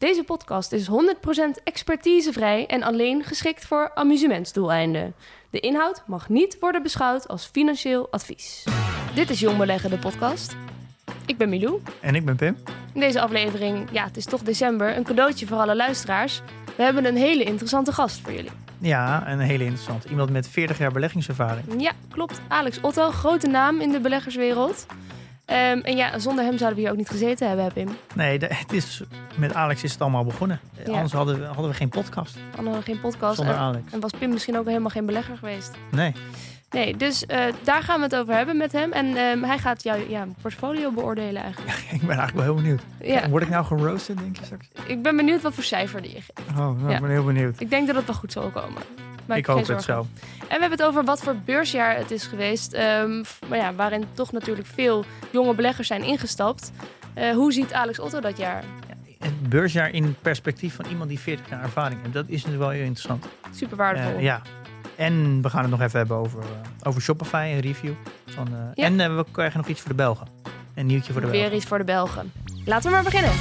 Deze podcast is 100% expertisevrij en alleen geschikt voor amusementsdoeleinden. De inhoud mag niet worden beschouwd als financieel advies. Dit is Jong Beleggen, de podcast. Ik ben Milou. En ik ben Pim. In deze aflevering, ja, het is toch december, een cadeautje voor alle luisteraars. We hebben een hele interessante gast voor jullie. Ja, een hele interessant. Iemand met 40 jaar beleggingservaring. Ja, klopt. Alex Otto, grote naam in de beleggerswereld. Ehm, en ja, zonder hem zouden we hier ook niet gezeten hebben, hè, Pim. Nee, de- het is, met Alex is het allemaal begonnen. Ja. Anders hadden we, hadden we geen podcast Hadden we geen podcast. zonder en, Alex. en was Pim misschien ook helemaal geen belegger geweest. Nee. Nee, dus eh, daar gaan we het over hebben met hem. En ehm, hij gaat jouw ja, portfolio beoordelen eigenlijk. Ik ben eigenlijk wel heel benieuwd. Ja, Word ik nou geroasted, denk je straks? ik ben benieuwd wat voor cijfer die je geeft. Oh, nou, ik ben heel benieuwd. Ik denk dat het wel goed zal komen. Maak ik hoop het zo. En we hebben het over wat voor beursjaar het is geweest. ehm, maar ja, waarin toch natuurlijk veel jonge beleggers zijn ingestapt. Eh, hoe ziet Alex Otto dat jaar? Het beursjaar in perspectief van iemand die 40 jaar ervaring heeft. Dat is natuurlijk wel heel interessant. Super waardevol. Eh, ja. En we gaan het nog even hebben over, eh, over Shopify, een review. Van, Ja. En we krijgen nog iets voor de Belgen. Een nieuwtje voor de Weer Belgen. iets voor de Belgen. Laten we maar beginnen.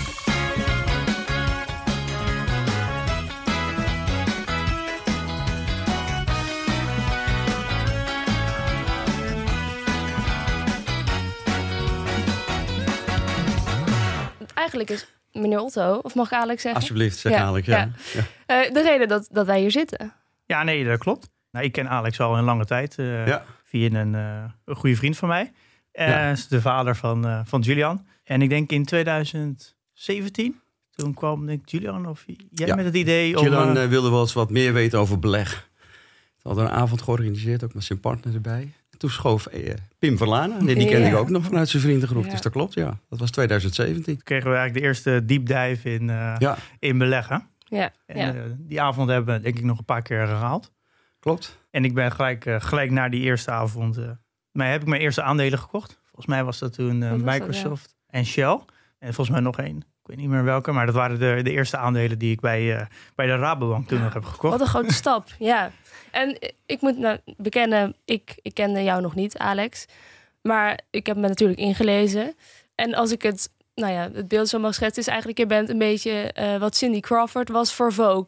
Eigenlijk is meneer Otto, of mag ik Alex zeggen? Alsjeblieft, zeg Ja, Alex. Ja. ja. Ja. Eh, de reden dat, dat wij hier zitten. Ja, nee, dat klopt. Nou, ik ken Alex al een lange tijd. eh, Ja. Via een, eh, een goede vriend van mij. Eh Ja. is de vader van, eh, van Julian. En ik denk in 2017, toen kwam denk ik, Julian of jij Ja. met het idee om... Julian eh, wilde wel eens wat meer weten over beleg. We hadden een avond georganiseerd, ook met zijn partner erbij. Toen schoof eh, Pim Verlana. Nee, die kende Ja. ik ook nog vanuit zijn vriendengroep. Ja. Dus dat klopt, ja. Dat was 2017. kregen we eigenlijk de eerste deep dive in, eh, Ja, in beleggen. Ja, En ja. eh, die avond hebben we denk ik nog een paar keer herhaald. klopt. En ik ben gelijk, gelijk na die eerste avond... eh maar heb ik mijn eerste aandelen gekocht. Volgens mij was dat toen eh, dat, Microsoft en Shell. En volgens mij nog één. Ik weet niet meer welke. Maar dat waren de, de eerste aandelen die ik bij, eh, bij de Rabobank toen nog heb gekocht. Wat een grote stap, ja. En ik moet nou bekennen, ik, ik kende jou nog niet, Alex. Maar ik heb me natuurlijk ingelezen. En als ik het, nou ja, het beeld zo mag schetsen, is eigenlijk, je bent een beetje eh, wat Cindy Crawford was voor Vogue.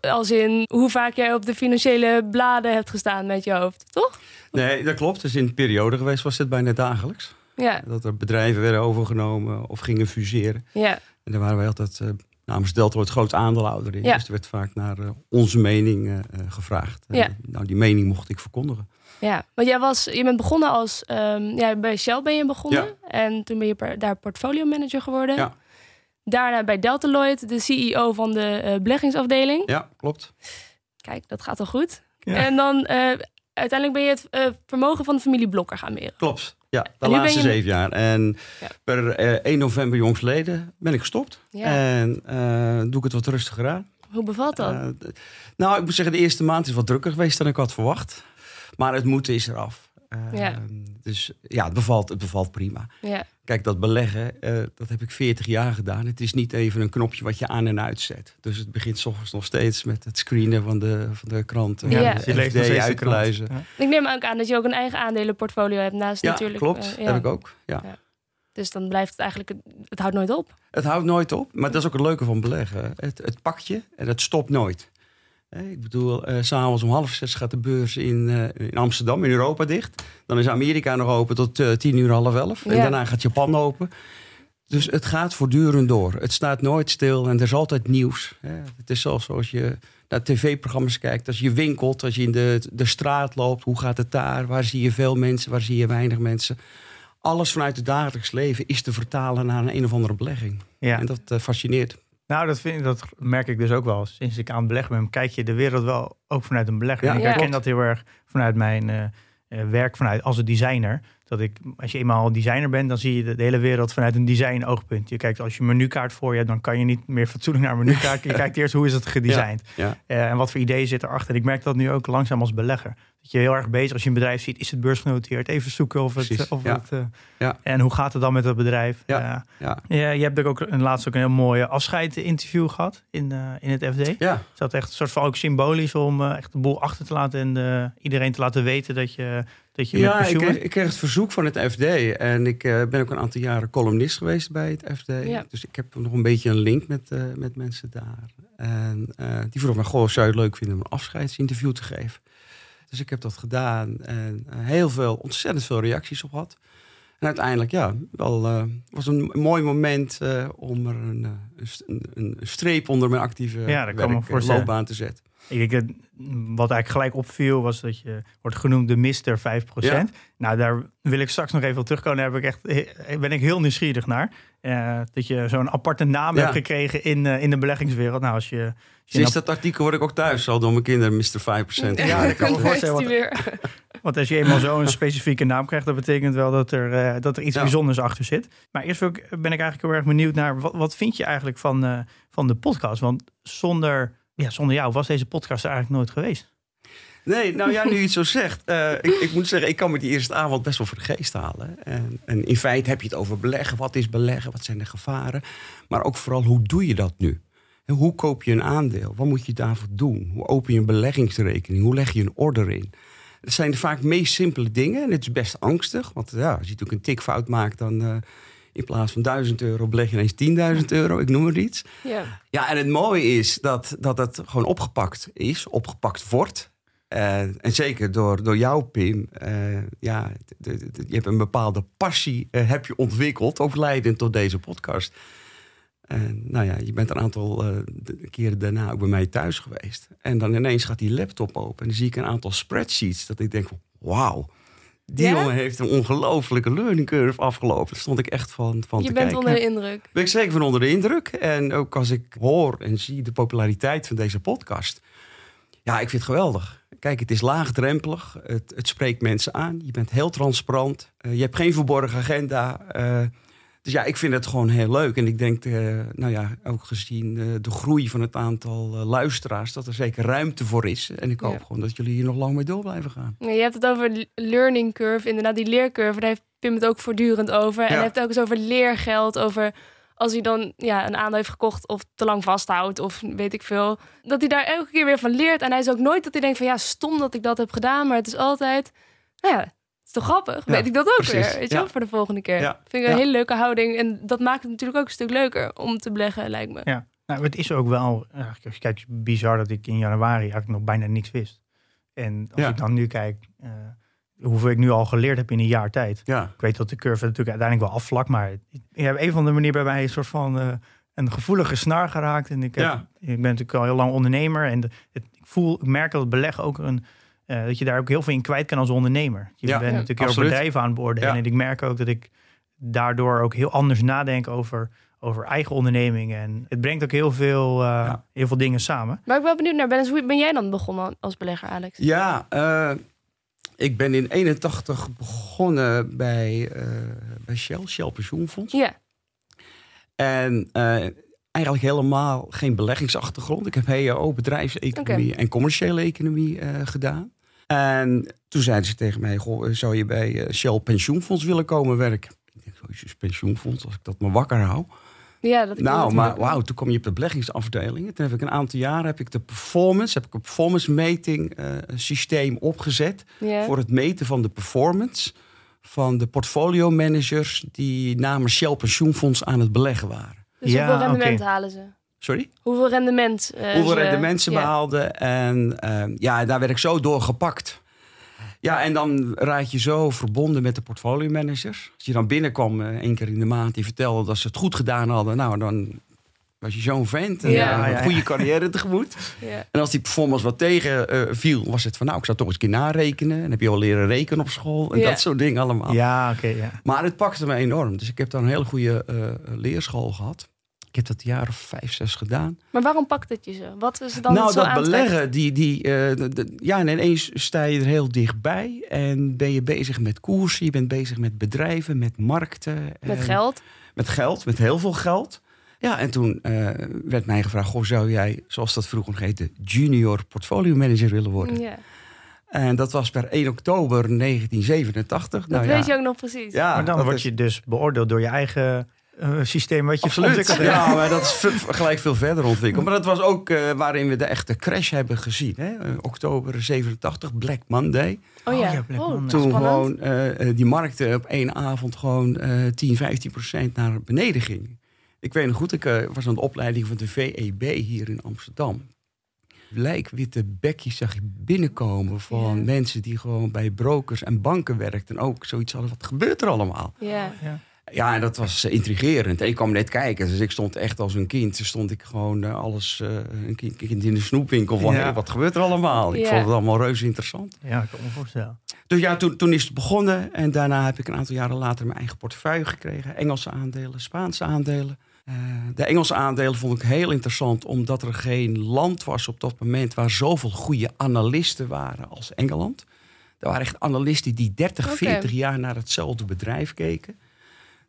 Als in hoe vaak jij op de financiële bladen hebt gestaan met je hoofd, toch? Nee, dat klopt. Dus in een periode geweest was dit bijna dagelijks. Ja, Dat er bedrijven werden overgenomen of gingen fuseren. ja, En daar waren wij altijd eh, namens Delta groot aandeelhouder in. Ja. Dus er werd vaak naar eh, onze mening eh, eh, gevraagd. Ja. nou, die mening mocht ik verkondigen. ja. Want jij was, je bent begonnen als, ehm, ja, bij Shell ben je begonnen. Ja. En toen ben je per- daar portfolio manager geworden. Ja. Daarna bij Deltaloid, de CEO van de beleggingsafdeling. Ja, klopt. Kijk, dat gaat al goed. Ja. En dan uiteindelijk ben je het eh, vermogen van de familie Blokker gaan beheren. Klopt. Ja, de laatste je- zeven jaar. En Ja. per eh, 1 november jongsleden ben ik gestopt. Ja. En eh, doe ik het wat rustiger aan. Hoe bevalt dat? Nou, ik moet zeggen, de eerste maand is wat drukker geweest dan ik had verwacht. Maar het moeten is eraf. Eh, Ja. Dus ja, het bevalt, het bevalt prima. ja. Kijk, dat beleggen, eh, dat heb ik 40 jaar gedaan. Het is niet even een knopje wat je aan en uitzet. Dus het begint 's ochtends nog steeds met het screenen van de, van de kranten. Ja. Ja. Dus je leest nog uit te krant. Ik neem ook aan dat je ook een eigen aandelenportfolio hebt naast Ja, natuurlijk. klopt. eh, ja. Heb ik ook. Ja. Dus dan blijft het eigenlijk, het, het houdt nooit op. Het houdt nooit op, maar dat is ook het leuke van beleggen. Het, het pak je en het stopt nooit. Ik bedoel, eh, s'avonds om half zes gaat de beurs in, eh, in Amsterdam, in Europa dicht. Dan is Amerika nog open tot eh, tien uur, half elf. En Ja. daarna gaat Japan open. Dus het gaat voortdurend door. Het staat nooit stil en er is altijd nieuws. Hè. Het is zoals als je naar tv-programma's kijkt. Als je winkelt, als je in de, de straat loopt. Hoe gaat het daar? Waar zie je veel mensen? Waar zie je weinig mensen? Alles vanuit het dagelijks leven is te vertalen naar een, een of andere belegging. Ja. En dat fascineert. Nou, dat, vind ik, dat merk ik dus ook wel. Sinds ik aan het beleggen ben, kijk je de wereld wel ook vanuit een belegger. Ja, ik herken dat heel erg vanuit mijn eh, eh, werk vanuit als een designer. dat ik, als je eenmaal designer bent, dan zie je de, de hele wereld vanuit een design oogpunt. Je kijkt als je een menukaart voor je hebt, dan kan je niet meer fatsoenlijk naar een menukaart. Je kijkt eerst hoe is het gedesigned. Ja. Eh, en wat voor ideeën zit erachter. En ik merk dat nu ook langzaam als belegger. Dat je heel erg bezig als je een bedrijf ziet, is het beursgenoteerd? Even zoeken of het. Precies, Of ja. het eh, Ja. En hoe gaat het dan met dat bedrijf? Ja, Eh, ja. je hebt ook een, laatst ook een heel mooi afscheidinterview gehad in, eh, in het FD. Ja, Is dat echt een soort van ook symbolisch om echt de boel achter te laten en eh, iedereen te laten weten dat je, dat je met ja ik, kreeg, ik kreeg het verzoek van het FD. En ik eh, ben ook een aantal jaren columnist geweest bij het FD. Ja. Dus ik heb nog een beetje een link met, eh, met mensen daar. En eh, die vroeg me, goh, zou je het leuk vinden om een afscheidsinterview te geven? Dus ik heb dat gedaan en eh, heel veel, ontzettend veel reacties op gehad. En uiteindelijk, ja, wel, eh, was een mooi moment eh, om er een, een st- een, een streep onder mijn actieve Ja, dat kan werk- loopbaan te zetten. Ik denk, dat, wat eigenlijk gelijk opviel was dat je wordt genoemd de Mister 5%. Ja. Nou, daar wil ik straks nog even op terugkomen. Daar heb ik echt, ben ik heel nieuwsgierig naar. Eh, dat je zo'n aparte naam Ja. hebt gekregen in, eh, in de beleggingswereld. Nou, als je, als je Sinds dat artikel word ik ook thuis al door mijn kinderen Mr. 5%. Ja, dat kan me voorstellen, weer. Want als je eenmaal zo'n specifieke naam krijgt, dat betekent wel dat er, eh, dat er iets Ja. bijzonders achter zit. Maar eerst wil ik, ben ik eigenlijk heel erg benieuwd naar wat, wat vind je eigenlijk van, eh, van de podcast? Want zonder, ja, zonder jou was deze podcast er eigenlijk nooit geweest. Nee, nou ja, nu je het zo zegt. eh, ik, ik moet zeggen, ik kan me die eerste avond best wel voor de geest halen. En, en in feite heb je het over beleggen. Wat is beleggen? Wat zijn de gevaren? Maar ook vooral, hoe doe je dat nu? En hoe koop je een aandeel? Wat moet je daarvoor doen? Hoe open je een beleggingsrekening? Hoe leg je een order in? Het zijn de vaak meest simpele dingen. En het is best angstig. Want ja, als je natuurlijk een tikfout maakt, dan eh, in plaats van 1000 euro beleg je ineens 10.000 euro. Ik noem maar iets. Ja. Ja, en het mooie is dat, dat het gewoon opgepakt is, opgepakt wordt. Eh, en zeker door, door jou, Pim. eh, ja, de- de- de- je hebt een bepaalde passie eh, heb je ontwikkeld, ook leidend tot deze podcast. En nou ja, je bent een aantal keren daarna ook bij mij thuis geweest. En dan ineens gaat die laptop open en dan zie ik een aantal spreadsheets. Dat ik denk van, wauw, die Ja? jongen heeft een ongelofelijke learning curve afgelopen. Daar stond ik echt van, van Je te bent kijken. onder de indruk. Ben ik zeker van onder de indruk. En ook als ik hoor en zie de populariteit van deze podcast. Ja, ik vind het geweldig. Kijk, het is laagdrempelig. Het, het spreekt mensen aan. Je bent heel transparant. Eh, je hebt geen verborgen agenda. Eh, dus ja, ik vind het gewoon heel leuk. En ik denk, eh, nou ja, ook gezien de groei van het aantal luisteraars, dat er zeker ruimte voor is. En ik hoop Ja. gewoon dat jullie hier nog lang mee door blijven gaan. Ja, Je hebt het over learning curve, inderdaad die leercurve. Daar heeft Pim het ook voortdurend over. En Ja. hij heeft het ook eens over leergeld, over als hij dan ja, een aandeel heeft gekocht of te lang vasthoudt of weet ik veel. Dat hij daar elke keer weer van leert. En hij is ook nooit dat hij denkt van ja, stom dat ik dat heb gedaan. Maar het is altijd, nou ja, het is toch grappig? Ja, weet ik dat ook precies. weer, weet je Ja. wel, voor de volgende keer. Ja. Vind ik een Ja. hele leuke houding. En dat maakt het natuurlijk ook een stuk leuker om te beleggen, lijkt me. Ja. Nou, het is ook wel, eigenlijk, als je kijkt, bizar dat ik in januari eigenlijk nog bijna niks wist. En als Ja. ik dan nu kijk eh, hoeveel ik nu al geleerd heb in een jaar tijd. Ja, Ik weet dat de curve natuurlijk uiteindelijk wel afvlakt, maar ik heb op een of andere manier bij mij een soort van eh, een gevoelige snaar geraakt. En ik, heb, Ja. ik ben natuurlijk al heel lang ondernemer en de- het, ik voel, ik merk dat het beleg ook een, eh, dat je daar ook heel veel in kwijt kan als ondernemer. Je Ja, bent ja, natuurlijk heel absoluut. bedrijven aan het beoordelen Ja. en ik merk ook dat ik daardoor ook heel anders nadenk over, over eigen ondernemingen. En het brengt ook heel veel, eh, Ja. heel veel dingen samen. Maar ik ben wel benieuwd naar, hoe ben jij dan begonnen als belegger, Alex? Ja, eh, ik ben in 81 begonnen bij, eh, bij Shell, Shell Pensioenfonds. Ja, En eh, eigenlijk helemaal geen beleggingsachtergrond. Ik heb HEO, bedrijfseconomie en commerciële economie eh, gedaan. En toen zeiden ze tegen mij, goh, zou je bij Shell Pensioenfonds willen komen werken? Ik denk, zo is pensioenfonds, als ik dat maar wakker hou. Ja dat ik Nou, maar wauw, toen kwam je op de beleggingsafdeling. Toen heb ik een aantal jaren heb ik de performance, heb ik een performance meting eh, systeem opgezet voor het meten van de performance van de portfolio managers die namens Shell Pensioenfonds aan het beleggen waren. Dus Ja, hoeveel rendement halen ze? Sorry? Hoeveel rendement? eh, Hoeveel ze- rendement ze behaalden. En eh, ja, daar werd ik zo door gepakt. Ja, en dan raad je zo verbonden met de portfolio managers. Als je dan binnenkwam eh, één keer in de maand, die vertelde dat ze het goed gedaan hadden. Nou, dan was je zo'n vent. En Ja. Ja, een goede carrière tegemoet. Ja. En als die performance wat tegen eh, viel, was het van nou, ik zou toch eens een keer narekenen. En heb je al leren rekenen op school en Ja. dat soort dingen allemaal. Ja, oké. ja. Maar het pakte me enorm. Dus ik heb daar een hele goede eh, leerschool gehad. Ik heb dat een jaar of vijf, zes gedaan. Maar waarom pakt het je zo? Wat is er dan nou, zo dat aantrekt? beleggen, die, die, eh, de- de- ja, en ineens sta je er heel dichtbij. En ben je bezig met koersen, je bent bezig met bedrijven, met markten. Met geld? Met geld, met heel veel geld. Ja, en toen eh, werd mij gevraagd, goh, zou jij, zoals dat vroeger nog heette, junior portfolio manager willen worden? Ja, En dat was per 1 oktober 1987. dat Nou, weet ja. je ook nog precies. Ja, maar dan word is- je dus beoordeeld door je eigen systeem wat je Absoluut. ontwikkeld hebt. Ja, maar dat is gelijk veel verder ontwikkeld. Maar dat was ook eh, waarin we de echte crash hebben gezien. Hè? Eh, oktober 87, Black Monday. Oh ja, Oh ja, Black Oh, Monday. Toen spannend. gewoon eh, eh, die markten op één avond gewoon eh 10, 15 procent naar beneden gingen. Ik weet nog goed, ik eh, was aan de opleiding van de VEB hier in Amsterdam. Lijkwitte bekjes zag je binnenkomen van mensen die gewoon bij brokers en banken werkten. En ook zoiets hadden, wat gebeurt er allemaal? Ja. Ja, en dat was eh, intrigerend. En ik kwam net kijken, dus ik stond echt als een kind. Toen stond ik gewoon eh, alles, eh, een kind, kind in de snoepwinkel van, Ja. hey, wat gebeurt er allemaal? Ik Ja. vond het allemaal reuze interessant. Ja, ik kan me voorstellen. Dus ja, toen, toen is het begonnen. En daarna heb ik een aantal jaren later mijn eigen portefeuille gekregen. Engelse aandelen, Spaanse aandelen. Eh, de Engelse aandelen vond ik heel interessant, omdat er geen land was op dat moment waar zoveel goede analisten waren als Engeland. Er waren echt analisten die 30, Oké. 40 jaar naar hetzelfde bedrijf keken.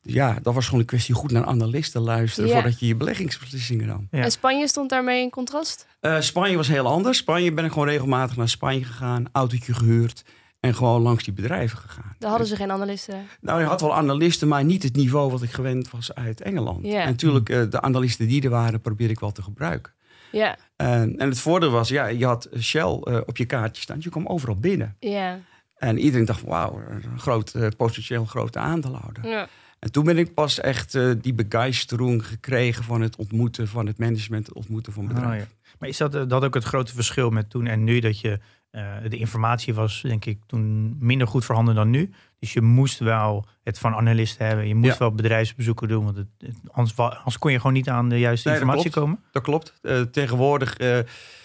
Dus ja, dat was gewoon een kwestie goed naar analisten luisteren Ja. voordat je je beleggingsbeslissingen nam. Ja. En Spanje stond daarmee in contrast? Eh, Spanje was heel anders. Spanje ben ik gewoon regelmatig naar Spanje gegaan, autootje gehuurd en gewoon langs die bedrijven gegaan. Daar hadden ze geen analisten. Nou, je had wel analisten, maar niet het niveau wat ik gewend was uit Engeland. Ja. En natuurlijk, eh, de analisten die er waren, probeer ik wel te gebruiken. Ja, En, en het voordeel was, ja, je had Shell eh, op je kaartje staan. Je kwam overal binnen. ja. En iedereen dacht, wauw, een groot, eh, potentieel grote aandeelhouder. ja. En toen ben ik pas echt eh, die begeistering gekregen van het ontmoeten van het management, het ontmoeten van bedrijven. Oh, ja. Maar is dat, eh, dat ook het grote verschil met toen en nu? Dat je eh, de informatie was, denk ik, toen minder goed voorhanden dan nu. Dus je moest wel het van analisten hebben. Je moest Ja. wel bedrijfsbezoeken doen. Want het, het- anders, anders kon je gewoon niet aan de juiste Nee, informatie komen. Dat klopt. Eh, tegenwoordig eh,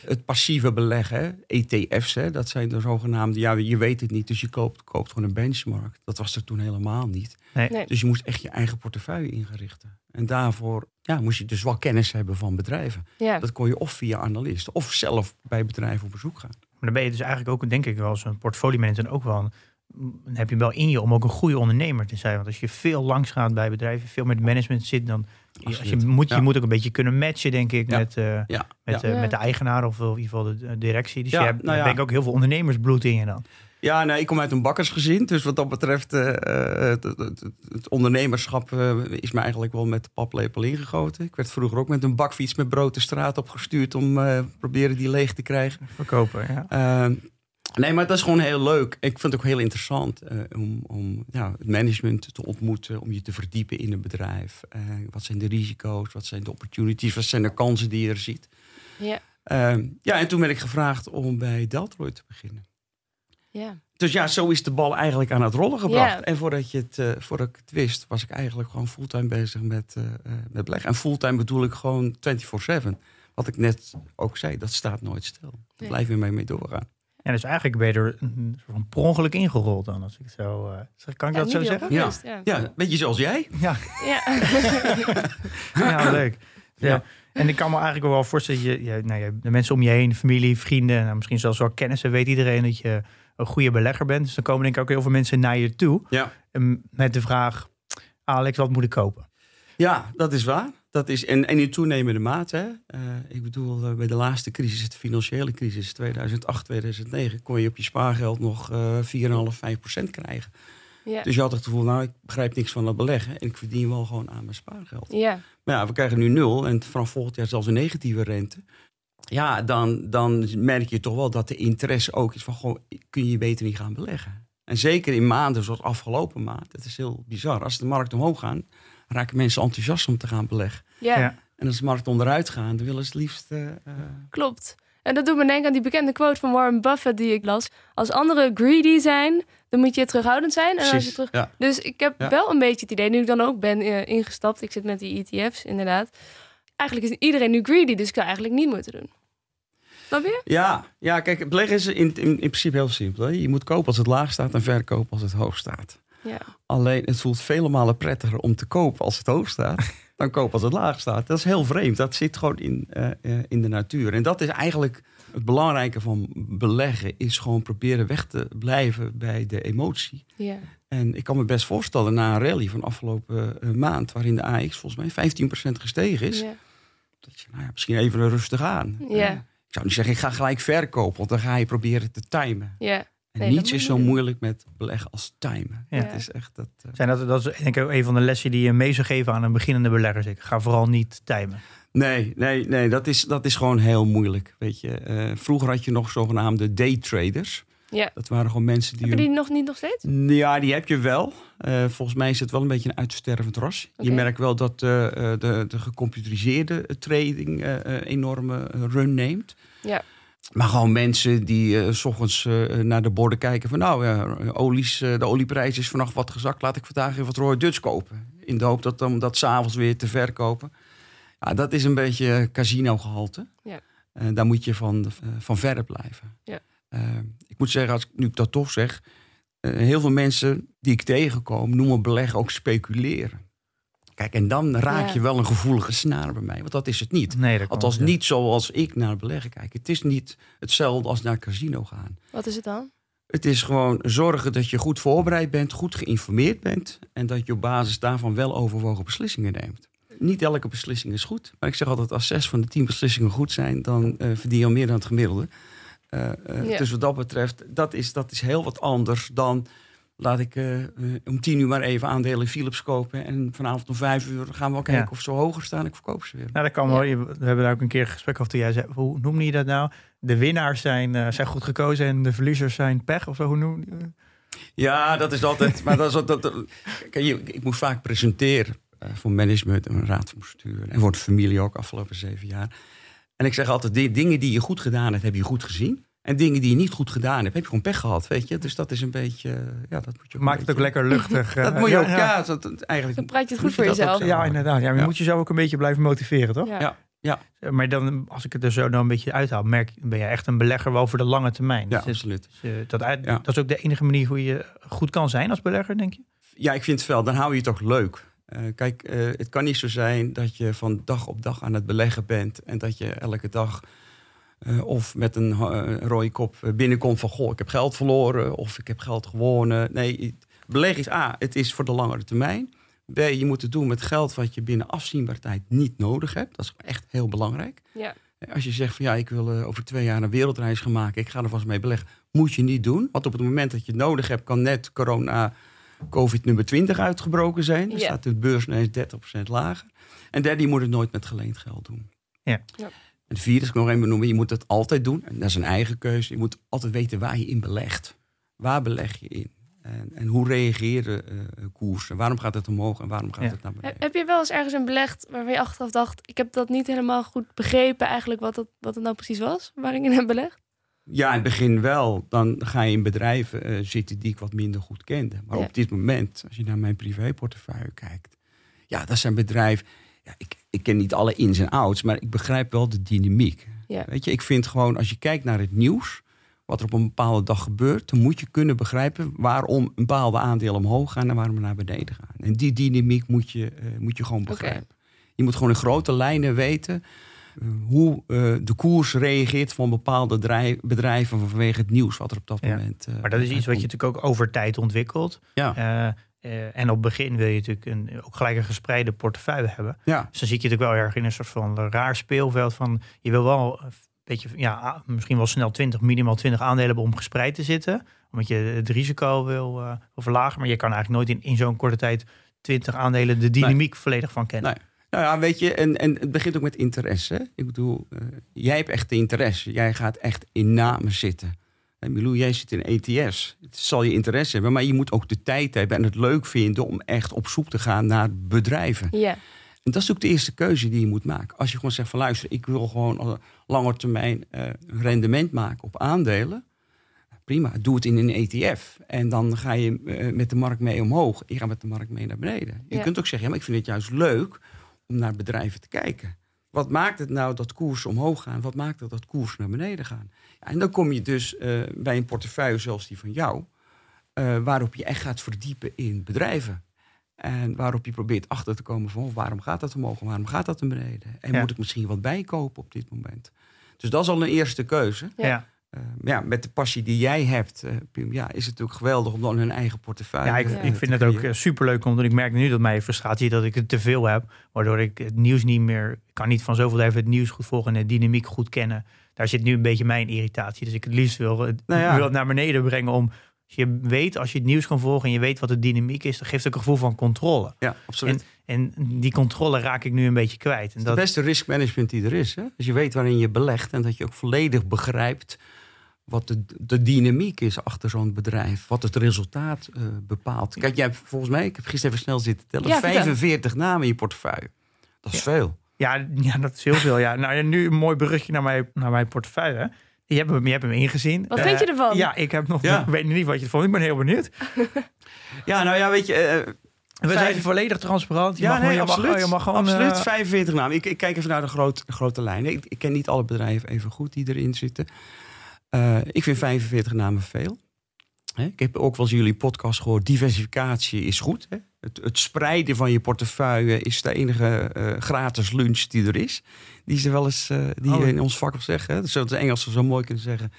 het passieve beleggen, ETF's, hè, dat zijn de zogenaamde, ja, je weet het niet, dus je koopt, koopt gewoon een benchmark. Dat was er toen helemaal niet. Nee. Nee. Dus je moest echt je eigen portefeuille ingerichten. En daarvoor ja, moest je dus wel kennis hebben van bedrijven. ja. Dat kon je of via analisten of zelf bij bedrijven op bezoek gaan. Maar dan ben je dus eigenlijk ook, denk ik, wel als een portfolio manager ook wel. een- heb je wel in je om ook een goede ondernemer te zijn. Want als je veel langs gaat bij bedrijven, veel met management zit, dan als je, moet, je Ja. moet ook een beetje kunnen matchen, denk ik, Ja. met, eh, Ja, met, eh, met de eigenaar of in ieder geval de, directie. Dus Ja, je hebt nou denk ik ook heel veel ondernemersbloed in je dan. Ja, nee, ik kom uit een bakkersgezin. Dus wat dat betreft, eh, eh, het, het- het- het ondernemerschap eh, is me eigenlijk wel met de paplepel ingegoten. Ik werd vroeger ook met een bakfiets met brood de straat opgestuurd om eh proberen die leeg te krijgen. Verkopen, ja. Nee, maar dat is gewoon heel leuk. Ik vind het ook heel interessant eh, om, om ja, het management te ontmoeten, om je te verdiepen in een bedrijf. Eh, wat zijn de risico's, wat zijn de opportunities, wat zijn de kansen die je er ziet. Ja. Eh, ja, en toen ben ik gevraagd om bij Deltroy te beginnen. ja. Dus ja, zo is de bal eigenlijk aan het rollen gebracht. Ja. En voordat, je het, eh, voordat ik het wist, was ik eigenlijk gewoon fulltime bezig met, met beleggen. En fulltime bedoel ik gewoon 24-7. Wat ik net ook zei, dat staat nooit stil. Daar Nee. blijf je mee, mee doorgaan. En dus eigenlijk ben je er een soort van per ongeluk ingerold dan, als ik zo eh, zeg. Kan ik Ja, dat zo zeggen? Ja. ja. Beetje zoals jij. Ja, Ja. ja leuk. Ja. Ja. En ik kan me eigenlijk wel voorstellen, je, je, nou, je, de mensen om je heen, familie, vrienden, nou, misschien zelfs wel kennissen, weet iedereen dat je een goede belegger bent. Dus dan komen denk ik ook heel veel mensen naar je toe Ja. en met de vraag, Alex, wat moet ik kopen? Ja, dat is waar. Dat is, en, en in toenemende mate. Hè. Eh, ik bedoel, eh, bij de laatste crisis, de financiële crisis, 2008, 2009, kon je op je spaargeld nog eh 4,5, 5 procent krijgen. Ja. Dus je had het gevoel, nou, ik begrijp niks van dat beleggen en ik verdien wel gewoon aan mijn spaargeld. ja. Maar ja, we krijgen nu nul en vanaf volgend jaar zelfs een negatieve rente. Ja, dan, dan merk je toch wel dat de interesse ook is van, gewoon, kun je beter niet gaan beleggen. En zeker in maanden zoals afgelopen maand, het is heel bizar. Als de markt omhoog gaat, raken mensen enthousiast om te gaan beleggen. Ja. Ja. En als de markt onderuit gaat, dan willen ze het liefst... eh, eh, Klopt. En dat doet me denken aan die bekende quote van Warren Buffett die ik las. Als anderen greedy zijn, dan moet je terughoudend zijn. En als je terug... Ja. Dus ik heb Ja. wel een beetje het idee, nu ik dan ook ben eh, ingestapt, ik zit met die ETF's inderdaad. Eigenlijk is iedereen nu greedy, dus ik zou eigenlijk niet moeten doen. Snap je? Ja, ja, kijk, het beleggen is in, in, in principe heel simpel. Hè. Je moet kopen als het laag staat en verkopen als het hoog staat. Ja. Alleen het voelt vele malen prettiger om te kopen als het hoog staat. dan koop als het laag staat. Dat is heel vreemd. Dat zit gewoon in, eh, eh, in de natuur. En dat is eigenlijk het belangrijke van beleggen. Is gewoon proberen weg te blijven bij de emotie. Ja. En ik kan me best voorstellen na een rally van afgelopen eh, maand... waarin de AX volgens mij 15% gestegen is... Ja. dat je nou ja, misschien even rustig aan. Ja. Ik zou niet zeggen, ik ga gelijk verkopen. Want dan ga je proberen te timen. Ja. Nee, niets is zo moeilijk met beleggen als timen. Ja. Het is echt dat... eh, Zijn dat, dat is denk ik een van de lessen die je mee zou geven aan een beginnende belegger. Ik ga vooral niet timen. Nee, nee, nee dat, is, dat is gewoon heel moeilijk. Weet je. Eh, vroeger had je nog zogenaamde daytraders. Ja. Dat waren gewoon mensen die... Heb je die nog niet nog steeds? Ja, die heb je wel. Eh, volgens mij is het wel een beetje een uitstervend ras. Je merkt wel dat eh, eh, de, de gecomputeriseerde trading eh, eh, enorme run neemt. Ja. Maar gewoon mensen die eh, s ochtends eh, naar de borden kijken van... nou, ja, olies, eh, de olieprijs is vannacht wat gezakt. Laat ik vandaag even wat Roy Dutch kopen. In de hoop dat om dat s'avonds weer te verkopen. Ja, dat is een beetje casino-gehalte. Ja. En daar moet je van, van verre blijven. Ja. Ik moet zeggen, als ik, nu ik dat toch zeg... heel veel mensen die ik tegenkom noemen beleggen ook speculeren. Kijk, en dan raak Ja. je wel een gevoelige snaar bij mij. Want dat is het niet. Nee, dat Althans, niet zoals ik naar beleggen kijk. Het is niet hetzelfde als naar casino gaan. Wat is het dan? Het is gewoon zorgen dat je goed voorbereid bent, goed geïnformeerd bent. En dat je op basis daarvan wel overwogen beslissingen neemt. Niet elke beslissing is goed. Maar ik zeg altijd, als zes van de tien beslissingen goed zijn, dan eh, verdien je al meer dan het gemiddelde. Eh, eh, Ja. Dus wat dat betreft, dat is, dat is heel wat anders dan. Laat ik eh, eh, om tien uur maar even aandelen in Philips kopen. En vanavond om vijf uur gaan we wel kijken Ja. of ze hoger staan. Ik verkoop ze weer. Nou, dat kan wel. We hebben daar ook een keer een gesprek over. Toen jij zei, hoe noemde je dat nou? De winnaars zijn, eh, zijn goed gekozen en de verliezers zijn pech of zo. Hoe noem je Ja, dat is altijd. maar dat is, dat, dat- kijk, ik moet vaak presenteren voor management en een raad van bestuur. En voor de familie ook afgelopen zeven jaar. En ik zeg altijd: die dingen die je goed gedaan hebt, heb je goed gezien. En dingen die je niet goed gedaan hebt, heb je gewoon pech gehad. Weet je? Dus dat is een beetje. eh, Ja, dat moet je ook Maakt het ook lekker luchtig. eh, Dat moet je ook. ja, Ja, dat, dat- eigenlijk. Dan praat je het goed voor dat ook jezelf. Ja, inderdaad. Ja, maar je Ja. moet jezelf ook een beetje blijven motiveren, toch? Ja. Ja, ja, Eh, Maar dan, als ik het er zo nou een beetje uithaal, merk ben je echt een belegger wel voor de lange termijn. ja, Dus het- absoluut. dus, dat, uit- Ja. dat is ook de enige manier hoe je goed kan zijn als belegger, denk je? Ja, ik vind het wel. Dan hou je het ook leuk. Eh, kijk, het kan niet zo zijn dat je van dag op dag aan het beleggen bent. En dat je elke dag eh, of met een eh, rode kop eh, binnenkomt van... goh, ik heb geld verloren of ik heb geld gewonnen. Nee, beleggen is A, het is voor de langere termijn. B, je moet het doen met geld wat je binnen afzienbare tijd niet nodig hebt. Dat is echt heel belangrijk. Ja. Als je zegt van ja, ik wil over twee jaar een wereldreis gaan maken, ik ga er vast mee beleggen, moet je niet doen. Want op het moment dat je het nodig hebt, kan net corona COVID nummer 20 uitgebroken zijn. Dan Ja. staat de beurs ineens 30% lager. En derde, je moet het nooit met geleend geld doen. Ja. Ja. Als ik nog even benoemen, je moet het altijd doen. En dat is een eigen keuze. Je moet altijd weten waar je in belegt. Waar beleg je in? En, en hoe reageren eh, koersen? Waarom gaat het omhoog en waarom gaat Ja. het naar beneden? Heb, je wel eens ergens een belegd waarvan je achteraf dacht... ik heb dat niet helemaal goed begrepen eigenlijk wat het, wat het nou precies was? Waar ik in heb belegd? Ja, in het begin wel. Dan ga je in bedrijven eh, zitten die ik wat minder goed kende. Maar Ja. op dit moment, als je naar mijn privéportefeuille kijkt. Ja, dat zijn bedrijven. Ja, ik, ik ken niet alle ins en outs, maar ik begrijp wel de dynamiek. Ja. Weet je, ik vind gewoon als je kijkt naar het nieuws. Wat er op een bepaalde dag gebeurt, dan moet je kunnen begrijpen waarom een bepaalde aandelen omhoog gaan en waarom we naar beneden gaan. En die dynamiek moet je, eh, moet je gewoon begrijpen. Je moet gewoon in grote lijnen weten eh, hoe eh, de koers reageert van bepaalde drijf- bedrijven vanwege het nieuws wat er op dat Ja. moment. eh, Maar dat is iets wat je natuurlijk ook over tijd ontwikkelt. Ja, Eh, eh, en op begin wil je natuurlijk een, ook gelijk een gespreide portefeuille hebben. ja, Dus dan zie ik je natuurlijk wel erg in een soort van raar speelveld van je wil wel een beetje, ja, misschien wel snel 20, minimaal 20 aandelen hebben om gespreid te zitten. Omdat je het risico wil, wil verlagen. Maar je kan eigenlijk nooit in, in zo'n korte tijd 20 aandelen de dynamiek volledig van kennen. Nee. Nou ja, weet je, en, en het begint ook met interesse. Ik bedoel, eh, jij hebt echt de interesse. Jij gaat echt in namen zitten. En Milou, jij zit in ETS. Het zal je interesse hebben, maar je moet ook de tijd hebben en het leuk vinden om echt op zoek te gaan naar bedrijven. Ja. En dat is ook de eerste keuze die je moet maken. Als je gewoon zegt van luister, ik wil gewoon op lange termijn eh, een rendement maken op aandelen. Prima, doe het in een ETF. En dan ga je eh, met de markt mee omhoog. Je gaat met de markt mee naar beneden. Je kunt ook zeggen, ja, maar ik vind het juist leuk om naar bedrijven te kijken. Wat maakt het nou dat koersen omhoog gaan? Wat maakt het dat koersen naar beneden gaan? Ja, en dan kom je dus eh, bij een portefeuille zoals die van jou, eh, waarop je echt gaat verdiepen in bedrijven. En waarop je probeert achter te komen van oh, waarom gaat dat omhoog en waarom gaat dat naar beneden? En Ja. moet ik misschien wat bijkopen op dit moment? Dus dat is al een eerste keuze. Ja. Ja. Eh, maar ja, met de passie die jij hebt, eh, Pim, ja, is het natuurlijk geweldig om dan hun eigen portefeuille Ja, ik, eh, ik vind het ook creëren. eh, superleuk, omdat ik merk nu dat mijn frustratie dat ik het te veel heb, waardoor ik het nieuws niet meer, ik kan niet van zoveel even het nieuws goed volgen en de dynamiek goed kennen. Daar zit nu een beetje mijn irritatie. Dus ik het liefst wil, het- Nou ja. wil het naar beneden brengen om, als je weet, als je het nieuws kan volgen en je weet wat de dynamiek is, dat geeft ook een gevoel van controle. Ja, absoluut. En die controle raak ik nu een beetje kwijt. En Het dat, is de beste risk management die er is. Hè? Als je weet waarin je belegt en dat je ook volledig begrijpt wat de, de dynamiek is achter zo'n bedrijf. Wat het resultaat eh, bepaalt. Kijk, jij hebt volgens mij, ik heb gisteren even snel zitten tellen, Ja, vertel. 45 namen in je portefeuille. Dat is veel. ja, ja, dat is heel veel. Ja. Nou, ja, nu een mooi brugje naar mijn, naar mijn portefeuille. Je hebt hem, je hebt hem ingezien. Wat vind je Eh, ervan? Ja, ik heb nog. Ja. Ik weet niet wat je ervan. Ik ben heel benieuwd. Ja, nou ja, weet je... eh, We Vijf- zijn volledig transparant. Je ja, mag, nee, je mag, absoluut. je mag gewoon. absoluut, eh, 45 namen. Ik, ik kijk even naar de groot, grote lijnen. Ik, ik ken niet alle bedrijven even goed die erin zitten. Eh, ik vind 45 namen veel. Hè, ik heb ook wel eens jullie podcast gehoord. Diversificatie is goed. Hè? Het, het spreiden van je portefeuille is de enige eh, gratis lunch die er is. Die ze wel eens eh, die Oh. in ons vak wel zeggen. Hè? Zoals de Engelsen zo mooi kunnen zeggen.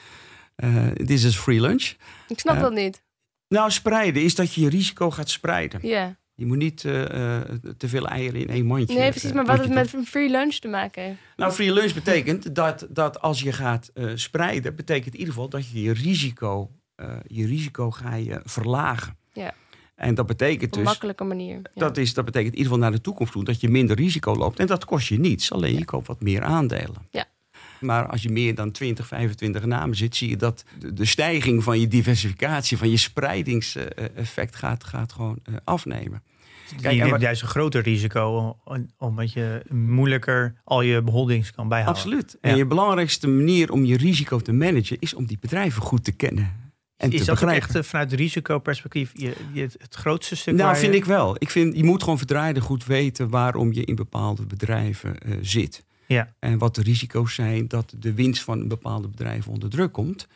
This is free lunch. Ik snap dat niet. Nou, spreiden is dat je je risico gaat spreiden. Ja. Je moet niet eh, eh, te veel eieren in één mandje. Nee, precies. eh, Maar wat het met een free lunch te maken heeft. nou, free lunch betekent dat, dat als je gaat eh, spreiden, betekent in ieder geval dat je je risico, eh, je risico ga je verlagen. Ja. En dat betekent Op een dus, makkelijke manier. Ja. dat, is, dat betekent in ieder geval naar de toekomst toe, dat je minder risico loopt. En dat kost je niets, alleen je koopt wat meer aandelen. Ja. Maar als je meer dan 20, 25 namen zit, zie je dat de, stijging van je diversificatie, van je spreidingseffect gaat, gaat gewoon eh, je neemt juist een groter risico, om- omdat je moeilijker al je beholdings kan bijhouden. Absoluut. Ja. En je belangrijkste manier om je risico te managen is om die bedrijven goed te kennen. En is te dat echt eh, vanuit risicoperspectief je, je, het, grootste stuk? Nou, vind je- ik wel. Ik vind, je moet gewoon verdraaide goed weten waarom je in bepaalde bedrijven eh, zit. Ja. En wat de risico's zijn dat de winst van een bepaalde bedrijf onder druk komt.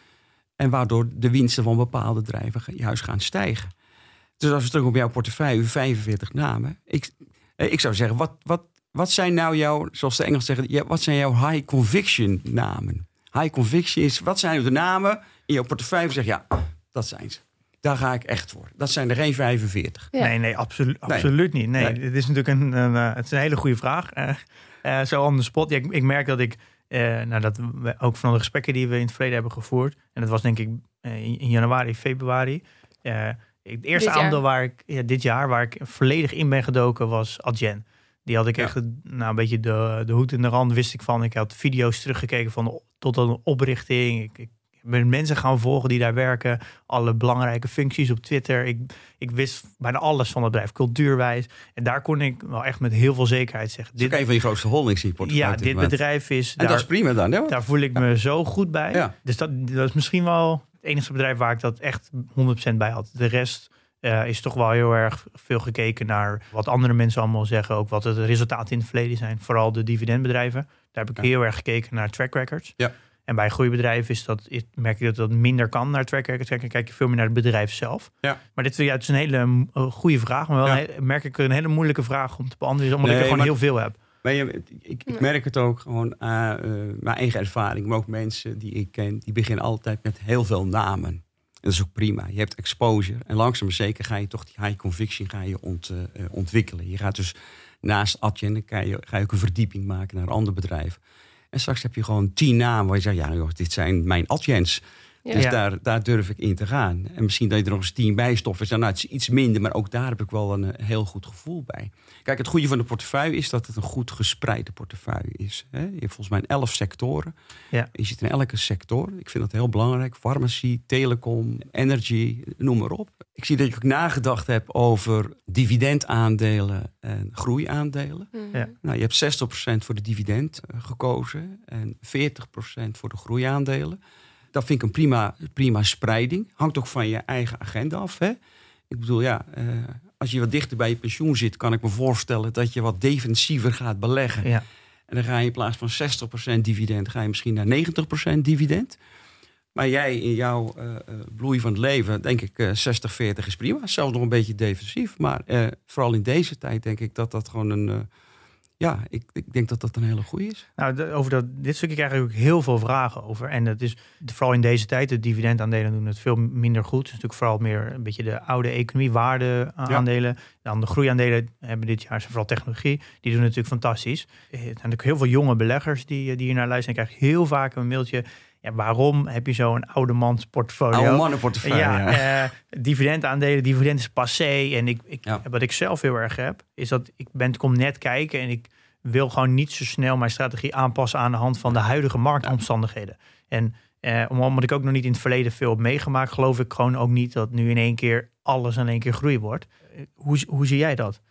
En waardoor de winsten van bepaalde bedrijven juist gaan stijgen. Dus als we terug op jouw portefeuille, 45 namen. Ik, eh, ik zou zeggen, wat, wat, wat zijn nou jouw, zoals de Engels zeggen, ja, wat zijn jouw high conviction namen? High conviction is, wat zijn de namen in jouw portefeuille? Zeg ja, dat zijn ze. Daar ga ik echt voor. Dat zijn er geen 45. Ja. Nee, nee, absoluut, Nee. absoluut niet. Nee, Nee. het is natuurlijk een, een, eh, het is een hele goede vraag. Eh, eh, zo on the spot. Ja, ik, ik merk dat ik, eh, nou, dat we, ook van de gesprekken die we in het verleden hebben gevoerd, en dat was denk ik in, in januari, februari. Het eerste Dit jaar. aandeel waar ik, ja, dit jaar, waar ik volledig in ben gedoken, was Adyen. Die had ik Ja. echt nou, een beetje de, de hoed in de rand, wist ik van. Ik had video's teruggekeken van de, tot een oprichting. Ik, ik ben mensen gaan volgen die daar werken. Alle belangrijke functies op Twitter. Ik, ik wist bijna alles van het bedrijf, cultuurwijs. En daar kon ik wel echt met heel veel zekerheid zeggen. Dit is een van je grootste holdings portefeuille. ja, dit moment. bedrijf is... En daar, dat is prima dan, hè? daar voel ik me zo goed bij. Ja. Dus dat, dat is misschien wel het enige bedrijf waar ik dat echt 100% bij had. De rest eh, is toch wel heel erg veel gekeken naar wat andere mensen allemaal zeggen. Ook wat de resultaten in het verleden zijn. Vooral de dividendbedrijven. Daar heb ik Ja. heel erg gekeken naar track records. Ja. En bij groeibedrijven is dat, merk je dat dat minder kan naar track records kijken. Kijk je veel meer naar het bedrijf zelf. Ja. Maar dit ja, het is een hele eh, goede vraag. Maar wel Ja. merk ik een hele moeilijke vraag om te beantwoorden. Omdat ik er gewoon heel veel heb. Maar je, ik, ik merk het ook gewoon aan eh, mijn eigen ervaring, maar ook mensen die ik ken, die beginnen altijd met heel veel namen. En dat is ook prima. Je hebt exposure en langzaam maar zeker ga je toch die high conviction ga je ont, eh, eh, ontwikkelen. Je gaat dus naast Adyen, ga je, ga je ook een verdieping maken naar een ander bedrijf. En straks heb je gewoon tien namen waar je zegt, ja joh, dit zijn mijn Adjens. Ja. Dus Ja. daar, daar durf ik in te gaan. En misschien dat je er nog eens tien bij stopt. is, Nou, het is iets minder, maar ook daar heb ik wel een eh, heel goed gevoel bij. Kijk, het goede van de portefeuille is dat het een goed gespreide portefeuille is. Hè? Je hebt volgens mij elf sectoren. Ja. Je zit in elke sector. Ik vind dat heel belangrijk. Farmacie, telecom, energy, noem maar op. Ik zie dat je ook nagedacht hebt over dividendaandelen en groeiaandelen. Mhm. Ja. Nou, je hebt 60% voor de dividend eh, gekozen en 40% voor de groeiaandelen. Dat vind ik een prima, prima spreiding. Hangt ook van je eigen agenda af. Hè? Ik bedoel, ja, eh, als je wat dichter bij je pensioen zit, kan ik me voorstellen dat je wat defensiever gaat beleggen. Ja. En dan ga je in plaats van 60% dividend, ga je misschien naar 90% dividend. Maar jij in jouw uh, bloei van het leven, denk ik, uh, 60, 40 is prima. Zelfs nog een beetje defensief. Maar vooral in deze tijd denk ik dat dat gewoon een ja, ik, ik denk dat dat een hele goede is. Nou, over dat, dit stukje krijg ik ook heel veel vragen over. En dat is vooral in deze tijd, de dividendaandelen doen het veel minder goed. Het is natuurlijk vooral meer een beetje de oude economie, waardeaandelen. Dan de groeiaandelen hebben dit jaar vooral technologie. Die doen natuurlijk fantastisch. Er zijn natuurlijk heel veel jonge beleggers die, die hier naar luisteren. Ik krijg heel vaak een mailtje. Ja, waarom heb je zo'n oude mans portfolio? Oude mannenportefeuille. Ja, ja. Uh, dividendaandelen, dividend is passé. En ik, ik, wat ik zelf heel erg heb, is dat ik ben, kom net kijken en ik wil gewoon niet zo snel mijn strategie aanpassen aan de hand van de huidige marktomstandigheden. En eh, omdat ik ook nog niet in het verleden veel heb meegemaakt, geloof ik gewoon ook niet dat nu in één keer alles in één keer groei wordt. Eh, hoe, hoe zie jij dat?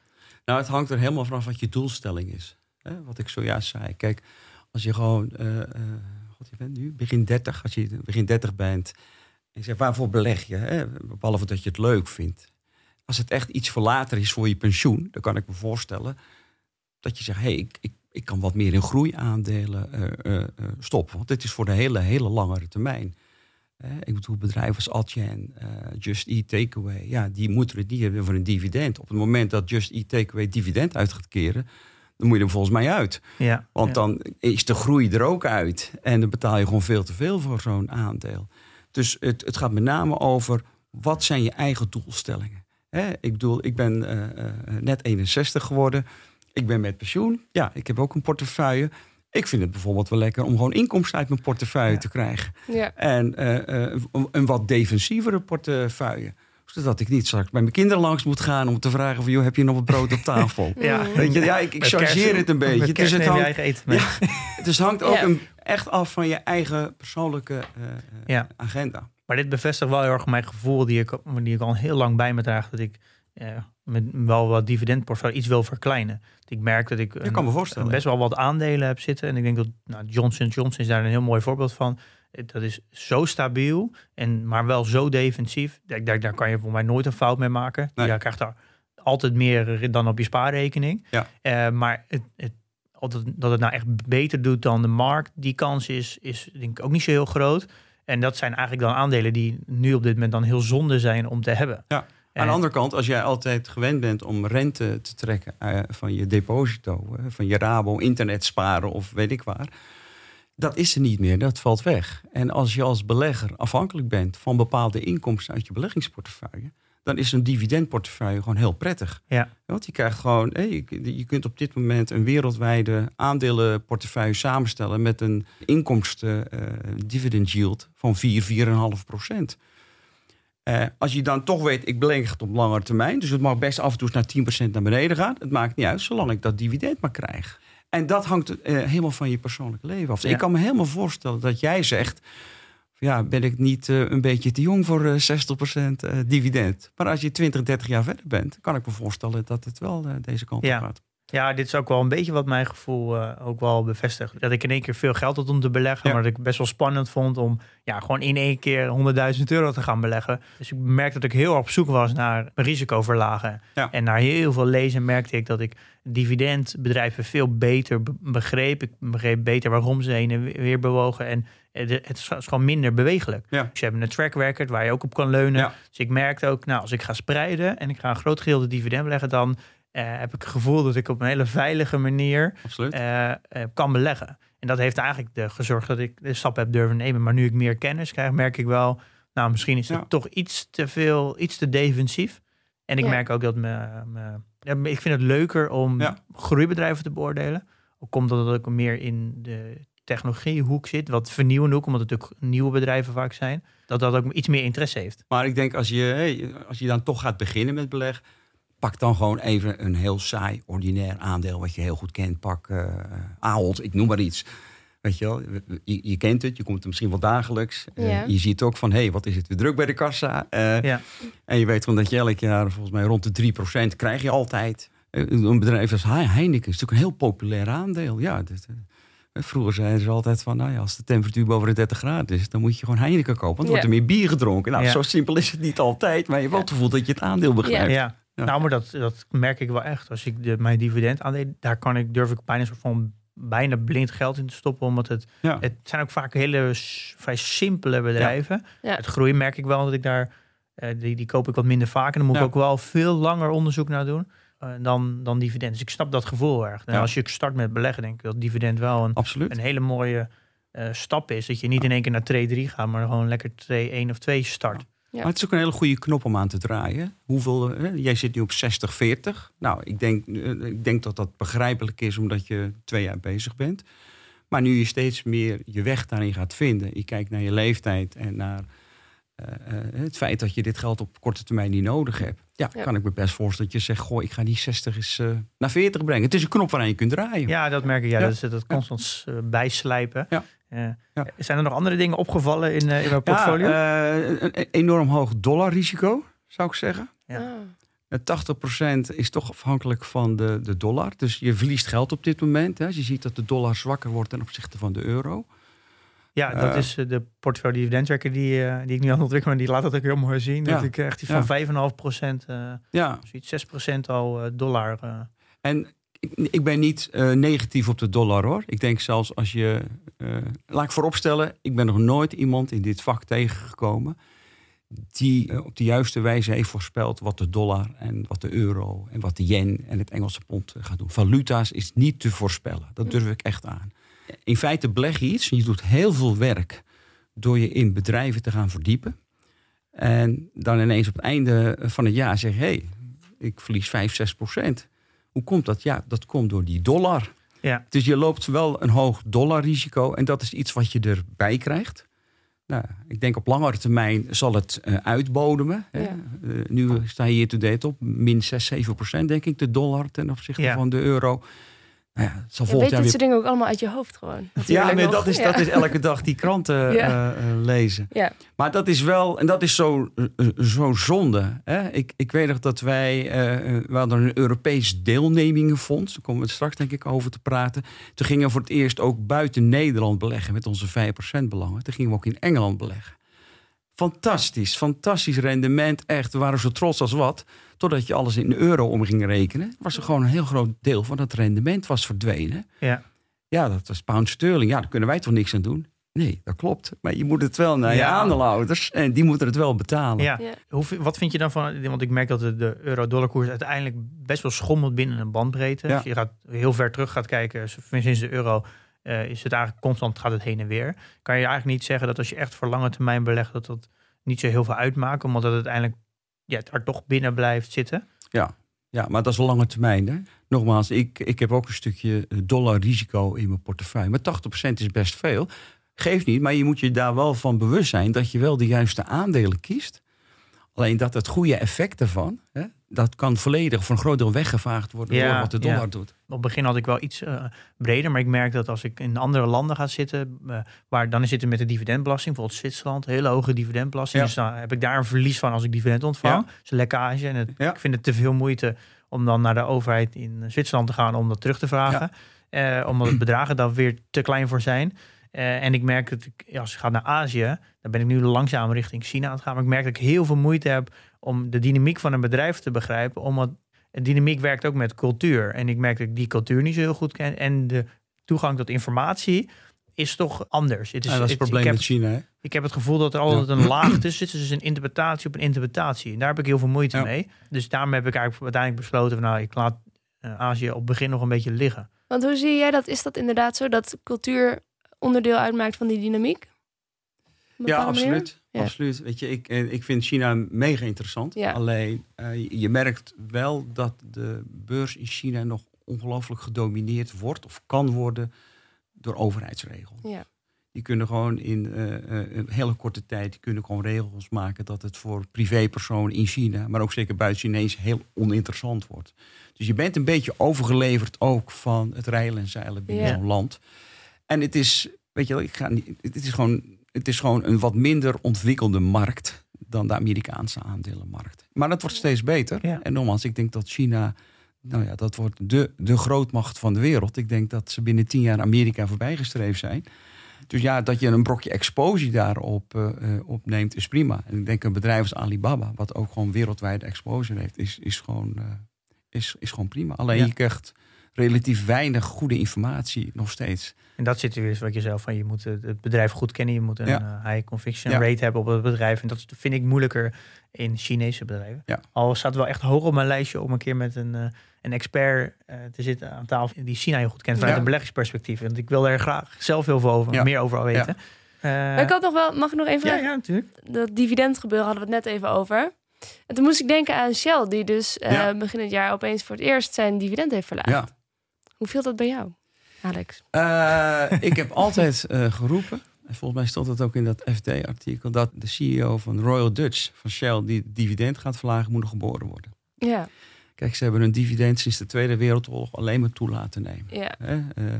Nou, het hangt er helemaal vanaf wat je doelstelling is. Hè? Wat ik zojuist zei. Kijk, als je gewoon, uh, God, je bent nu begin 30, als je begin 30 bent, en je zegt waarvoor beleg je? Hè? Behalve dat je het leuk vindt. Als het echt iets voor later is voor je pensioen, dan kan ik me voorstellen dat je zegt, hé, hey, ik, ik, ik kan wat meer in groeiaandelen uh, stoppen. Want dit is voor de hele, hele langere termijn. ik bedoel, bedrijven als Adyen, Just Eat Takeaway, ja, die moeten het niet hebben voor een dividend. Op het moment dat Just Eat Takeaway dividend uit gaat keren, dan moet je er volgens mij uit. Ja, Want dan is de groei er ook uit. En dan betaal je gewoon veel te veel voor zo'n aandeel. Dus het, het gaat met name over, wat zijn je eigen doelstellingen? Hè? Ik bedoel, ik ben net 61 geworden. Ik ben met pensioen. Ja, ik heb ook een portefeuille. Ik vind het bijvoorbeeld wel lekker om gewoon inkomsten uit mijn portefeuille te krijgen. Ja. En uh, een wat defensievere portefeuille zodat ik niet straks bij mijn kinderen langs moet gaan om te vragen van, joh, heb je nog wat brood op tafel? ja, Weet je, ja, ik, ik chargeer het een beetje. Dus het hangt, eten mee. Ja, dus hangt ook een, echt af van je eigen persoonlijke uh, ja. agenda. Maar dit bevestigt wel heel erg mijn gevoel die ik, die ik al heel lang bij me draag, dat ik met wel wat dividendportfolio iets wil verkleinen. Ik merk dat ik een, kan me voorstellen. best wel wat aandelen heb zitten. En ik denk dat nou, Johnson Johnson is daar een heel mooi voorbeeld van. Dat is zo stabiel, en, maar wel zo defensief. Daar, daar, daar kan je voor mij nooit een fout mee maken. Nee. Je krijgt daar altijd meer dan op je spaarrekening. Ja. Uh, maar het, het, dat het nou echt beter doet dan de markt, die kans is, is denk ik ook niet zo heel groot. En dat zijn eigenlijk dan aandelen die nu op dit moment dan heel zonde zijn om te hebben. Ja. Aan de andere kant, als jij altijd gewend bent om rente te trekken uh, van je deposito, uh, van je Rabo, internet sparen of weet ik waar, dat is er niet meer, dat valt weg. En als je als belegger afhankelijk bent van bepaalde inkomsten uit je beleggingsportefeuille, dan is een dividendportefeuille gewoon heel prettig. Ja. Want je krijgt gewoon, hey, je, kunt op dit moment een wereldwijde aandelenportefeuille samenstellen met een inkomsten uh, dividend yield van 4, 4,5 procent. Uh, als je dan toch weet, ik beleg het op langere termijn. Dus het mag best af en toe naar 10% naar beneden gaan. Het maakt niet uit, zolang ik dat dividend maar krijg. En dat hangt uh, helemaal van je persoonlijke leven af. Dus ja. ik kan me helemaal voorstellen dat jij zegt... ja, ben ik niet uh, een beetje te jong voor 60% dividend. Maar als je 20, 30 jaar verder bent... kan ik me voorstellen dat het wel deze kant ja. op gaat. Ja, dit is ook wel een beetje wat mijn gevoel uh, ook wel bevestigt. Dat ik in één keer veel geld had om te beleggen. Ja. Maar dat ik best wel spannend vond om ja, gewoon in één keer 100.000 euro te gaan beleggen. Dus ik merkte dat ik heel op zoek was naar risicoverlagen. Ja. En na heel veel lezen merkte ik dat ik dividendbedrijven veel beter begreep. Ik begreep beter waarom ze heen en weer bewogen. En het is gewoon minder bewegelijk. Ja. Dus je hebt een track record waar je ook op kan leunen. Ja. Dus ik merkte ook, nou, als ik ga spreiden en ik ga een groot gedeelte dividend beleggen, dan uh, heb ik het gevoel dat ik op een hele veilige manier uh, uh, kan beleggen. En dat heeft eigenlijk de, gezorgd dat ik de stap heb durven nemen. Maar nu ik meer kennis krijg, merk ik wel, nou, misschien is het Ja. toch iets te veel, iets te defensief. En ik Ja. merk ook dat me, me, ja, ik vind het leuker om Ja. groeibedrijven te beoordelen. Ook omdat het ook meer in de technologiehoek zit, wat vernieuwende hoek, omdat het natuurlijk nieuwe bedrijven vaak zijn. Dat dat ook iets meer interesse heeft. Maar ik denk als je, hey, als je dan toch gaat beginnen met beleg, pak dan gewoon even een heel saai, ordinair aandeel wat je heel goed kent. Pak eh Ahold, ik noem maar iets. Weet je wel, je, je kent het, je komt er misschien wel dagelijks. Eh, je ziet ook van, hé, hey, wat is het weer druk bij de kassa. Eh, Ja. En je weet van dat je elk jaar volgens mij rond de 3% krijg je altijd. Een bedrijf als He- Heineken is natuurlijk een heel populair aandeel. Ja, dat, vroeger zeiden ze altijd van, nou ja, als de temperatuur boven de 30 graden is, dan moet je gewoon Heineken kopen. Want dan wordt er meer bier gedronken. Nou, Ja. zo simpel is het niet altijd, maar je hebt wel het gevoel dat je het aandeel begrijpt. Ja. Ja. nou, maar dat, dat merk ik wel echt. Als ik de, mijn dividend aandeel, daar kan ik, durf ik bijna soort van bijna blind geld in te stoppen. Omdat het, Ja. het zijn ook vaak hele vrij simpele bedrijven. Ja. Het groeien merk ik wel dat ik daar, eh, die, die koop ik wat minder vaak. En dan moet Ja. ik ook wel veel langer onderzoek naar doen eh, dan, dan dividend. Dus ik snap dat gevoel erg. En Ja. als je start met beleggen, denk ik dat dividend wel een, Absoluut. een hele mooie eh, stap is. Dat je niet in één keer naar trade 3 gaat, maar gewoon lekker trade 1 of 2 start. Maar het is ook een hele goede knop om aan te draaien. Hoeveel, eh, jij zit nu op 60, 40. Nou, ik denk, eh, ik denk dat dat begrijpelijk is omdat je twee jaar bezig bent. Maar nu je steeds meer je weg daarin gaat vinden. Je kijkt naar je leeftijd en naar eh, eh, het feit dat je dit geld op korte termijn niet nodig hebt. Ja, Ja. kan ik me best voorstellen dat je zegt, goh, ik ga die 60 eens eh, naar 40 brengen. Het is een knop waaraan je kunt draaien. Ja, dat merk ik. Ja, Ja. dat is dat constant bijslijpen. Ja. Eh, Ja. Zijn er nog andere dingen opgevallen in, eh, in mijn portfolio? Ja, eh, een, enorm hoog dollarrisico, zou ik zeggen. Ja. Ah. Eh, 80% is toch afhankelijk van de, de dollar. Dus je verliest geld op dit moment. Hè. Als je ziet dat de dollar zwakker wordt ten opzichte van de euro. Ja, dat is de portfolio dividend tracker die, eh, die ik nu aan het ontwikkelen ben. Die laat dat ook heel mooi zien. Ja. Dat ik echt iets Ja. van 5,5 procent, eh Ja, zoiets 6 procent al dollar. eh. en ik, ben niet eh, negatief op de dollar hoor. Ik denk zelfs als je... eh, laat ik vooropstellen, ik ben nog nooit iemand in dit vak tegengekomen... die eh, op de juiste wijze heeft voorspeld wat de dollar en wat de euro... en wat de yen en het Engelse pond gaat doen. Valuta's is niet te voorspellen. Dat durf ik echt aan. In feite beleg je iets je doet heel veel werk... door je in bedrijven te gaan verdiepen. En dan ineens op het einde van het jaar zeg je... Hey, ik verlies 5, 6 procent. Hoe komt dat? Ja, dat komt door die dollar. Ja. Dus je loopt wel een hoog dollarrisico. En dat is iets wat je erbij krijgt. Nou, ik denk op langere termijn zal het eh, uitbodemen. Hè. Ja. Eh, nu sta je hier to date op min 6, 7 procent, denk ik, de dollar ten opzichte Ja. van de euro. Nou ja, het zal Je weet dit weer soort dingen ook allemaal uit je hoofd gewoon. ja, natuurlijk maar nog. dat is, Ja. dat is elke dag die kranten Ja. eh, eh, lezen. Ja. Maar dat is wel, en dat is zo, eh, zo zonde. Hè? Ik, ik weet nog dat wij, we hadden een Europees deelnemingenfonds. Daar komen we het straks denk ik over te praten. Toen gingen we voor het eerst ook buiten Nederland beleggen met onze 5% belangen. Toen gingen we ook in Engeland beleggen. Fantastisch, fantastisch rendement. Echt, we waren zo trots als wat. Totdat je alles in de euro om ging rekenen. Was er gewoon een heel groot deel van dat rendement was verdwenen. Ja. Ja, dat was pound sterling. Ja, daar kunnen wij toch niks aan doen? Nee, dat klopt. Maar je moet het wel naar je aandeelhouders. En die moeten het wel betalen. Ja. Ja. Hoe, vi- wat vind je dan van, want ik merk dat de, de euro-dollar-koers uiteindelijk best wel schommelt binnen een bandbreedte. Ja. Als je gaat heel ver terug gaat kijken, sinds de euro, eh, is het eigenlijk constant gaat het heen en weer. Kan je eigenlijk niet zeggen dat als je echt voor lange termijn belegt, dat dat niet zo heel veel uitmaakt, omdat het uiteindelijk ja, er toch binnen blijft zitten? Ja, maar dat is lange termijn. Hè? Nogmaals, ik, ik heb ook een stukje eh, dollar risico in mijn portefeuille. Maar 80% is best veel. Geeft niet, maar je moet je daar wel van bewust zijn dat je wel de juiste aandelen kiest. Alleen dat het goede effect ervan, hè, dat kan volledig voor een groot deel weggevaagd worden Ja, door wat de dollar ja. doet. Op het begin had ik wel iets eh, breder, maar ik merk dat als ik in andere landen ga zitten, eh, waar dan zitten met de dividendbelasting, bijvoorbeeld Zwitserland, hele hoge dividendbelasting. Ja. Dus dan heb ik daar een verlies van als ik dividend ontvang. Dus lekkage. En het, ik vind het te veel moeite om dan naar de overheid in Zwitserland te gaan om dat terug te vragen. Eh, omdat het bedragen dan weer te klein voor zijn. En ik merk dat ik, als ik ga naar Azië, dan ben ik nu langzaam richting China aan het gaan. Maar ik merk dat ik heel veel moeite heb om de dynamiek van een bedrijf te begrijpen. Omdat de dynamiek werkt ook met cultuur. En ik merk dat ik die cultuur niet zo heel goed ken. En de toegang tot informatie is toch anders. Het En dat is het het- probleem ik, heb, met China. Hè? ik heb het gevoel dat er altijd een laag tussen zit. Dus een interpretatie op een interpretatie. En daar heb ik heel veel moeite Ja. mee. Dus daarom heb ik eigenlijk uiteindelijk besloten... Van, nou, ik laat eh, Azië op het begin nog een beetje liggen. Want hoe zie jij dat? Is dat inderdaad zo dat cultuur onderdeel uitmaakt van die dynamiek? Ja, absoluut. Ja. absoluut. Weet je, ik, eh, ik vind China mega interessant. Ja. Alleen eh, je merkt wel dat de beurs in China nog ongelooflijk gedomineerd wordt of kan worden door overheidsregels. Ja. Die kunnen gewoon in eh, een hele korte tijd die kunnen gewoon regels maken dat het voor privépersonen in China, maar ook zeker buiten Chinees, heel oninteressant wordt. Dus je bent een beetje overgeleverd ook van het reilen en zeilen binnen zo'n land. En het is, weet je, wel, ik ga niet, het is gewoon, het is gewoon een wat minder ontwikkelde markt dan de Amerikaanse aandelenmarkt. Maar dat wordt steeds beter. Ja. En nogmaals, ik denk dat China, nou ja, dat wordt de, de grootmacht van de wereld. Ik denk dat ze binnen tien jaar Amerika voorbijgestreefd zijn. Dus ja, dat je een brokje exposure daarop eh, opneemt, is prima. En ik denk een bedrijf als Alibaba, wat ook gewoon wereldwijde exposure heeft, is, is, gewoon, eh, is, is gewoon prima. Alleen Ja. je krijgt relatief weinig goede informatie nog steeds. En dat zit er weer, wat je zelf van, je moet het bedrijf goed kennen. Je moet een Ja. eh, high conviction Ja. rate hebben op het bedrijf. En dat vind ik moeilijker in Chinese bedrijven. Ja. Al staat het wel echt hoog op mijn lijstje om een keer met een, eh, een expert eh, te zitten aan tafel die China heel goed kent vanuit Ja. een beleggingsperspectief. Want ik wil er graag zelf heel veel over, Ja. meer over weten. Eh, Maar ik had nog wel, mag ik nog even ja, vragen? ja, natuurlijk. Dat dividendgebeuren hadden we het net even over. En toen moest ik denken aan Shell, die dus eh, begin het jaar opeens voor het eerst zijn dividend heeft verlaagd. Hoe viel dat bij jou, Alex? Eh, ik heb altijd eh, geroepen, en volgens mij stond het ook in dat FD-artikel, dat de CEO van Royal Dutch, van Shell, die het dividend gaat verlagen, moet nog geboren worden. Ja, Kijk, ze hebben hun dividend sinds de Tweede Wereldoorlog alleen maar toe laten nemen. ja, Hè? Eh,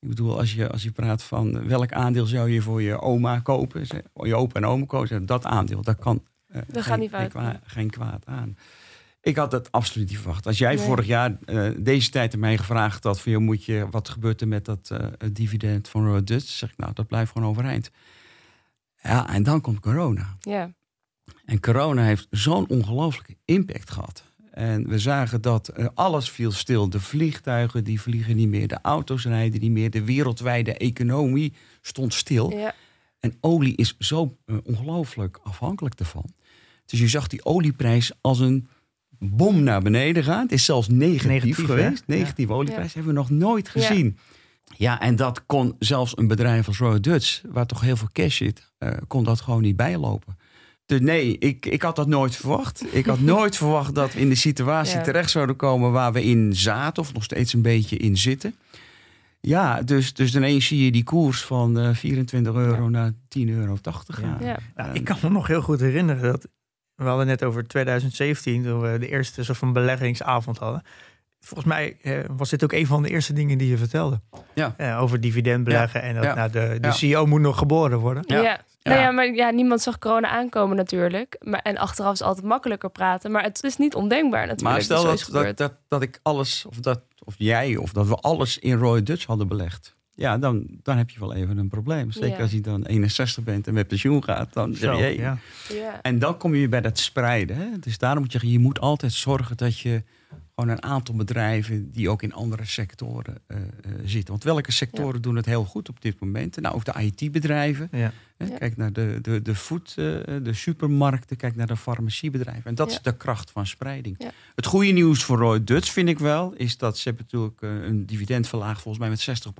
ik bedoel, als je, als je praat van welk aandeel zou je voor je oma kopen, je opa en oma kopen, dat aandeel, dat kan eh, Dat gaat niet geen, fout. kwaad, geen kwaad aan. Ik had het absoluut niet verwacht. Als jij Nee. vorig jaar eh, deze tijd aan mij gevraagd had van, joh, moet je, wat gebeurt er met dat eh, dividend van Royal Dutch? Zeg ik, nou, dat blijft gewoon overeind. Ja, en dan komt corona. ja. En corona heeft zo'n ongelooflijke impact gehad. En we zagen dat eh, alles viel stil. De vliegtuigen die vliegen niet meer, de auto's rijden niet meer, de wereldwijde economie stond stil. ja. En olie is zo ongelooflijk afhankelijk daarvan. Dus je zag die olieprijs als een bom naar beneden gaan. Het is zelfs negatief, Negatief, hè? geweest. Ja. Negatieve olieprijs Ja. hebben we nog nooit Ja. gezien. Ja. en dat kon zelfs een bedrijf als Royal Dutch, waar toch heel veel cash zit, eh, kon dat gewoon niet bijlopen. Dus nee, ik, ik had dat nooit verwacht. Ik had nooit verwacht dat we in de situatie Ja. terecht zouden komen waar we in zaten, of nog steeds een beetje in zitten. Ja, dus, dus ineens zie je die koers van eh, 24 euro naar 10,80 euro gaan. Ja. Nou, ik kan me nog heel goed herinneren dat we hadden net over 2017 toen we de eerste soort van beleggingsavond hadden. Volgens mij eh, was dit ook een van de eerste dingen die je vertelde. Ja. Eh, over dividend beleggen en dat Ja. nou, de, de Ja. CEO moet nog geboren worden. Ja. Ja. Nou Ja. ja, maar ja, niemand zag corona aankomen natuurlijk. Maar, en achteraf is altijd makkelijker praten. Maar het is niet ondenkbaar natuurlijk. Maar stel zo dat, dat, dat, dat ik alles, of, dat, of jij, of dat we alles in Roy Dutch hadden belegd. Ja, dan, dan heb je wel even een probleem. Zeker Ja. als je dan 61 bent en met pensioen gaat. Dan zeg Zo, je, hey. ja. Ja. En dan kom je bij dat spreiden. Hè? Dus daarom moet je zeggen, je moet altijd zorgen dat je gewoon een aantal bedrijven die ook in andere sectoren eh, eh, zitten. Want welke sectoren doen het heel goed op dit moment? Nou, ook de IT-bedrijven. Ja. Hè, Ja. Kijk naar de, de, de food, eh, de supermarkten, kijk naar de farmaciebedrijven. En dat Ja. is de kracht van spreiding. Ja. Het goede nieuws voor Roy Dutch vind ik wel, is dat ze hebben natuurlijk een dividend verlaagd volgens mij met 60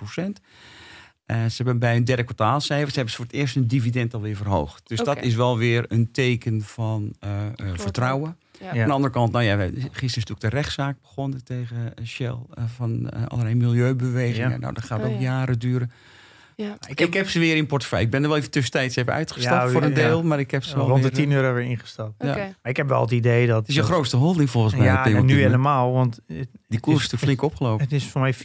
Eh, ze hebben bij hun derde kwartaalcijfers hebben ze voor het eerst hun dividend alweer verhoogd. Dus dat is wel weer een teken van eh, eh, vertrouwen. Ja. Ja. Aan de andere kant, nou ja, gisteren is natuurlijk de rechtszaak begonnen tegen Shell van eh, allerlei milieubewegingen. Ja. Nou, dat gaat Oh, ook ja. jaren duren. Ja. Ik heb, ik heb ze weer in portefeuille. Ik ben er wel even tussentijds even uitgestapt Ja, voor een ja. deel, maar ik heb ze wel Rond de weer, 10 eh, euro weer ingestapt. Maar ik heb wel het idee dat... Het is je grootste holding volgens mij. Ja, en nu helemaal, want het, Die koers is natuurlijk flink opgelopen. het is voor mij 54%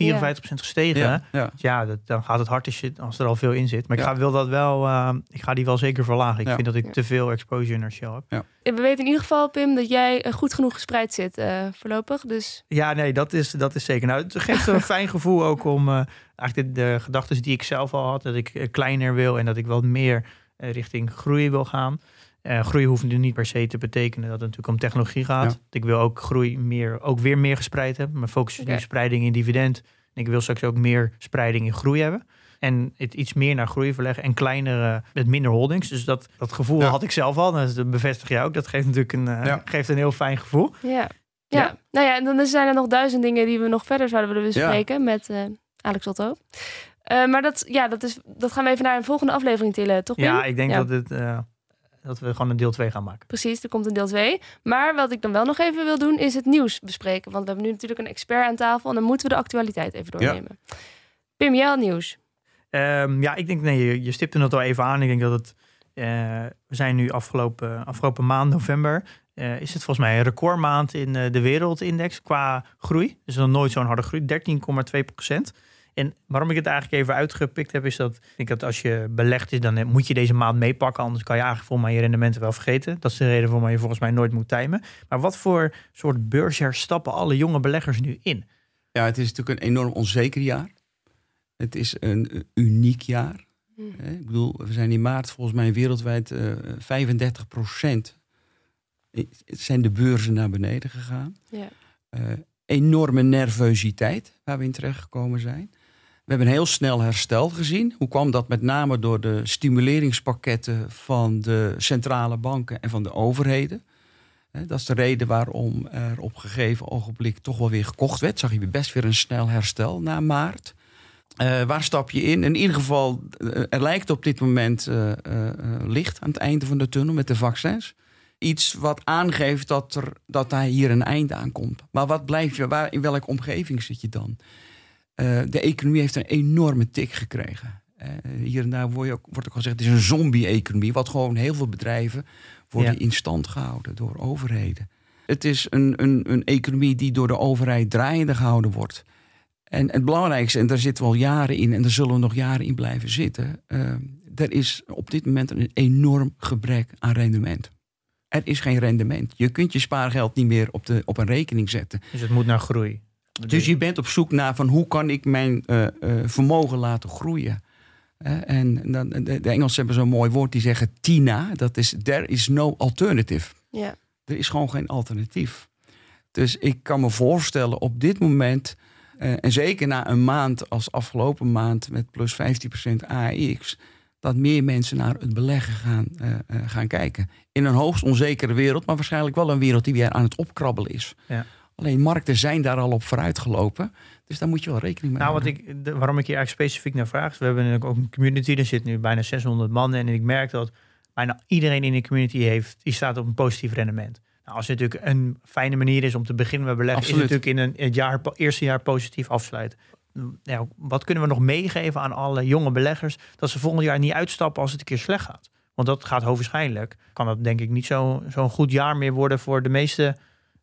gestegen. Ja, hè? ja. Dus ja, dat, dan gaat het hard als, je, als er al veel in zit. Maar ik ga, wil dat wel, eh, ik ga die wel zeker verlagen. Ik Ja. vind dat ik Ja. te veel exposure naar Shell heb. We weten in ieder geval, Pim, dat jij eh, goed genoeg gespreid zit eh, voorlopig. Dus Ja, nee, dat is, dat is zeker. Nou, het geeft een fijn gevoel ook om eh, eigenlijk de, de gedachten die ik zelf al had, dat ik eh, kleiner wil en dat ik wat meer eh, richting groei wil gaan. Eh, groei hoeft nu niet per se te betekenen dat het natuurlijk om technologie gaat. Ja. Ik wil ook groei meer, ook weer meer gespreid hebben. Mijn focus is nu spreiding in dividend. En ik wil straks ook meer spreiding in groei hebben. En het iets meer naar groei verleggen en kleinere, met minder holdings. Dus dat, dat gevoel Ja. had ik zelf al. Dat bevestig je ook. Dat geeft natuurlijk een, eh, Ja. geeft een heel fijn gevoel. ja. ja. Ja. nou ja, en dan zijn er nog duizend dingen die we nog verder zouden willen Ja. bespreken met eh, Alex Otto. Eh, maar dat, ja, dat, is, dat gaan we even naar een volgende aflevering tillen, toch Pim? Ja, ik denk Ja. dat, eh, dat we gewoon een deel 2 gaan maken. Precies, er komt een deel 2. Maar wat ik dan wel nog even wil doen, is het nieuws bespreken. Want we hebben nu natuurlijk een expert aan tafel en dan moeten we de actualiteit even doornemen. Pim, jij nieuws. Ehm, ja, ik denk, nee, je, je stipte het al even aan. Ik denk dat het, eh, we zijn nu afgelopen, afgelopen maand, november, eh, is het volgens mij een recordmaand in de wereldindex qua groei. Dus nog nooit zo'n harde groei, 13,2 procent. En waarom ik het eigenlijk even uitgepikt heb, is dat ik denk dat als je belegt is, dan eh, moet je deze maand meepakken. Anders kan je eigenlijk volgens mij je rendementen wel vergeten. Dat is de reden waarom je volgens mij nooit moet timen. Maar wat voor soort beursjaar stappen alle jonge beleggers nu in? Ja, het is natuurlijk een enorm onzeker jaar. Het is een eh, uniek jaar. Hm. Hè? Ik bedoel, we zijn in maart volgens mij wereldwijd eh 35 procent zijn de beurzen naar beneden gegaan. Ja. Eh, enorme nervositeit waar we in terecht gekomen zijn. We hebben een heel snel herstel gezien. Hoe kwam dat? Met name door de stimuleringspakketten van de centrale banken en van de overheden. Dat is de reden waarom er op een gegeven ogenblik toch wel weer gekocht werd. Zag je best weer een snel herstel na maart. Eh, waar stap je in? In ieder geval, eh, er lijkt op dit moment eh, licht aan het einde van de tunnel met de vaccins. Iets wat aangeeft dat, er, dat daar hier een einde aan komt. Maar wat blijf je, waar, in welke omgeving zit je dan? Eh, de economie heeft een enorme tik gekregen. Eh, hier en daar wordt, ook, wordt ook gezegd, het is een zombie-economie. Wat gewoon heel veel bedrijven worden Ja. in stand gehouden door overheden. Het is een, een, een economie die door de overheid draaiende gehouden wordt. En het belangrijkste, en daar zitten we al jaren in... en daar zullen we nog jaren in blijven zitten... eh, er is op dit moment een enorm gebrek aan rendement. Er is geen rendement. Je kunt je spaargeld niet meer op, de, op een rekening zetten. Dus het moet naar groei. Dus je bent op zoek naar van hoe kan ik mijn eh, eh, vermogen laten groeien. En dan, de, de Engelsen hebben zo'n mooi woord die zeggen TINA. Dat is there is no alternative. Ja. Er is gewoon geen alternatief. Dus ik kan me voorstellen op dit moment, eh, en zeker na een maand als afgelopen maand met plus 15% AX, dat meer mensen naar het beleggen gaan, eh, eh, gaan kijken. In een hoogst onzekere wereld, maar waarschijnlijk wel een wereld die weer aan het opkrabbelen is. Ja. Alleen markten zijn daar al op vooruit gelopen. Dus daar moet je wel rekening mee Nou, wat houden. ik, de- waarom ik hier eigenlijk specifiek naar vraag. is, We hebben natuurlijk ook een community. Er zit nu bijna 600 man. En ik merk dat bijna iedereen in de community heeft. Die staat op een positief rendement. Nou, als het natuurlijk een fijne manier is om te beginnen met beleggen. Absoluut. Is het natuurlijk in een, het jaar, eerste jaar positief afsluiten. Wat kunnen we nog meegeven aan alle jonge beleggers. Dat ze volgend jaar niet uitstappen als het een keer slecht gaat. Want dat gaat hoogwaarschijnlijk. Kan dat denk ik niet zo- zo'n goed jaar meer worden voor de meeste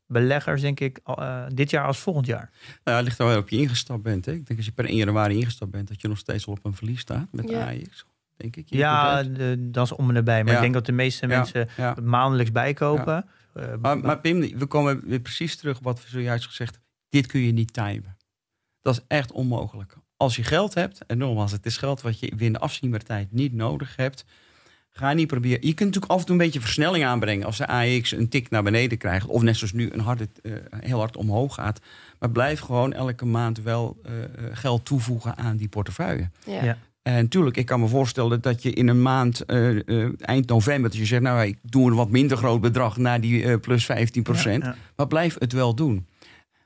beleggers, denk ik, eh, dit jaar als volgend jaar. Nou, ja, het ligt er wel op je ingestapt bent. Hè? Ik denk als je per 1 januari ingestapt bent, dat je nog steeds al op een verlies staat met Ja. AX. Denk ik. Ja, de, dat is om en erbij. Maar Ja. ik denk dat de meeste Ja, mensen ja. het maandelijks bijkopen. Eh, Maar, maar Pim, we komen weer precies terug op wat we zojuist gezegd Dit kun je niet timen. Dat is echt onmogelijk. Als je geld hebt, en nogmaals, het is geld wat je binnen de afzienbare tijd niet nodig hebt. Ga niet proberen. Je kunt natuurlijk af en toe een beetje versnelling aanbrengen. Als de AX een tik naar beneden krijgt. Of net zoals nu een harde, eh, heel hard omhoog gaat. Maar blijf gewoon elke maand wel eh, eh, geld toevoegen aan die portefeuille. Ja. Ja. En natuurlijk, ik kan me voorstellen dat je in een maand, eh, eh, eind november, dat je zegt, nou, ik doe een wat minder groot bedrag naar die eh, plus 15 procent. Ja, ja. Maar blijf het wel doen.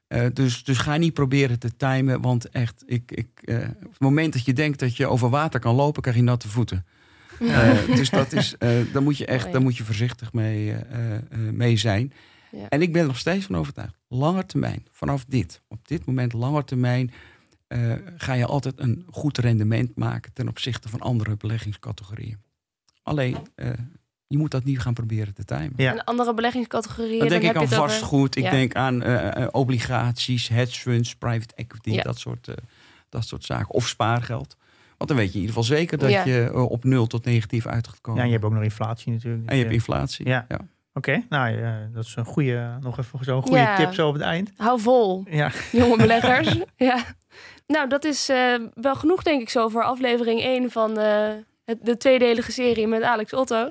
Eh, dus, dus ga niet proberen te timen, want echt, ik, ik, eh, op het moment dat je denkt dat je over water kan lopen, krijg je natte voeten. Eh, dus dat is, eh, daar moet je echt, daar moet je voorzichtig mee, eh, eh, mee zijn. Ja. En ik ben er nog steeds van overtuigd. Langer termijn, vanaf dit, op dit moment langer termijn, eh, ga je altijd een goed rendement maken ten opzichte van andere beleggingscategorieën. Alleen, eh, je moet dat niet gaan proberen te timen. Ja. En andere beleggingscategorieën. Dan denk heb ik je aan het over- vastgoed, ik Ja. denk aan obligaties, hedge funds, private equity, Ja. dat, soort, eh, dat soort zaken. Of spaargeld. Want dan weet je in ieder geval zeker dat Ja. je eh, op nul tot negatief uit gaat komen. Ja, en je hebt ook nog inflatie natuurlijk. en je hebt Dus, inflatie. Ja. Ja. eh, Oké, nou ja, dat is een goede, nog even zo'n goede Ja. tip zo op het eind. Hou vol, Ja, jonge beleggers. ja. Nou, dat is eh, wel genoeg, denk ik, zo voor aflevering 1 van eh, het, de tweedelige serie met Alex Otto.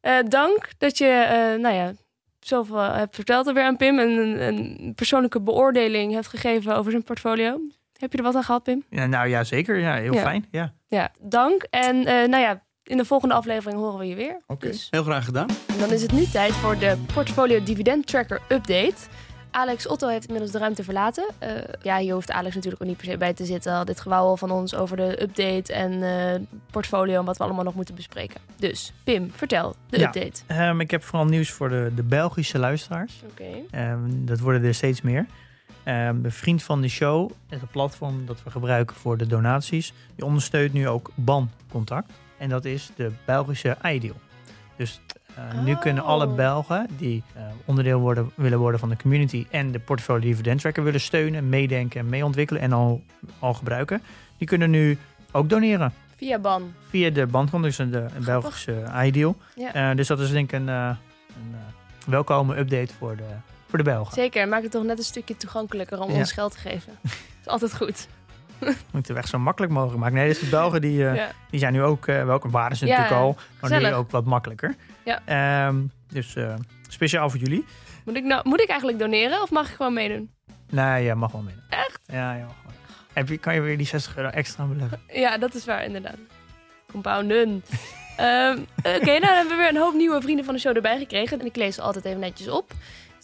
Eh, dank dat je, eh, nou ja, zoveel hebt verteld er weer aan Pim. En een, een persoonlijke beoordeling hebt gegeven over zijn portfolio. Heb je er wat aan gehad, Pim? ja nou ja, zeker. Ja, heel Ja. fijn. Ja. Ja, dank. En eh, nou ja, in de volgende aflevering horen we je weer. Oké. Dus Heel graag gedaan. En dan is het nu tijd voor de Portfolio Dividend Tracker Update. Alex Otto heeft inmiddels de ruimte verlaten. Eh, ja, hier hoeft Alex natuurlijk ook niet per se bij te zitten. Al dit gewauwel van ons over de update en eh, portfolio en wat we allemaal nog moeten bespreken. Dus, Pim, vertel de Ja. update. Ehm, ik heb vooral nieuws voor de, de Belgische luisteraars. Oké. Ehm, dat worden er steeds meer. Ehm de Vriend van de Show een platform dat we gebruiken voor de donaties. Die ondersteunt nu ook BAN-contact. En dat is de Belgische Ideal. Dus eh, nu Oh. kunnen alle Belgen die eh, onderdeel worden, willen worden van de community... en de portfolio dividend tracker willen steunen, meedenken en meeontwikkelen... en al, al gebruiken, die kunnen nu ook doneren. Via Ban. Via de bandcontact, dus de een Belgische Ideal. Ja. Eh, dus dat is denk ik een, een welkome update voor de, voor de Belgen. Zeker, maak het toch net een stukje toegankelijker om Ja. ons geld te geven. Dat is altijd goed. moeten we echt zo makkelijk mogelijk maken. Nee, dus de Belgen die, eh, Ja. die zijn nu ook, eh welkom waren ze Ja, natuurlijk al, maar nu ook wat makkelijker. Ja. Ehm, dus eh, speciaal voor jullie. Moet ik, nou, moet ik eigenlijk doneren of mag ik gewoon meedoen? Nee, ja, mag wel mee. Echt? Ja, ja, mag wel. Heb je, kan je weer die 60 euro extra beleggen? Ja, dat is waar, inderdaad. Compounden. Ehm, Oké, nou dan hebben we weer een hoop nieuwe vrienden van de show erbij gekregen. En ik lees ze altijd even netjes op.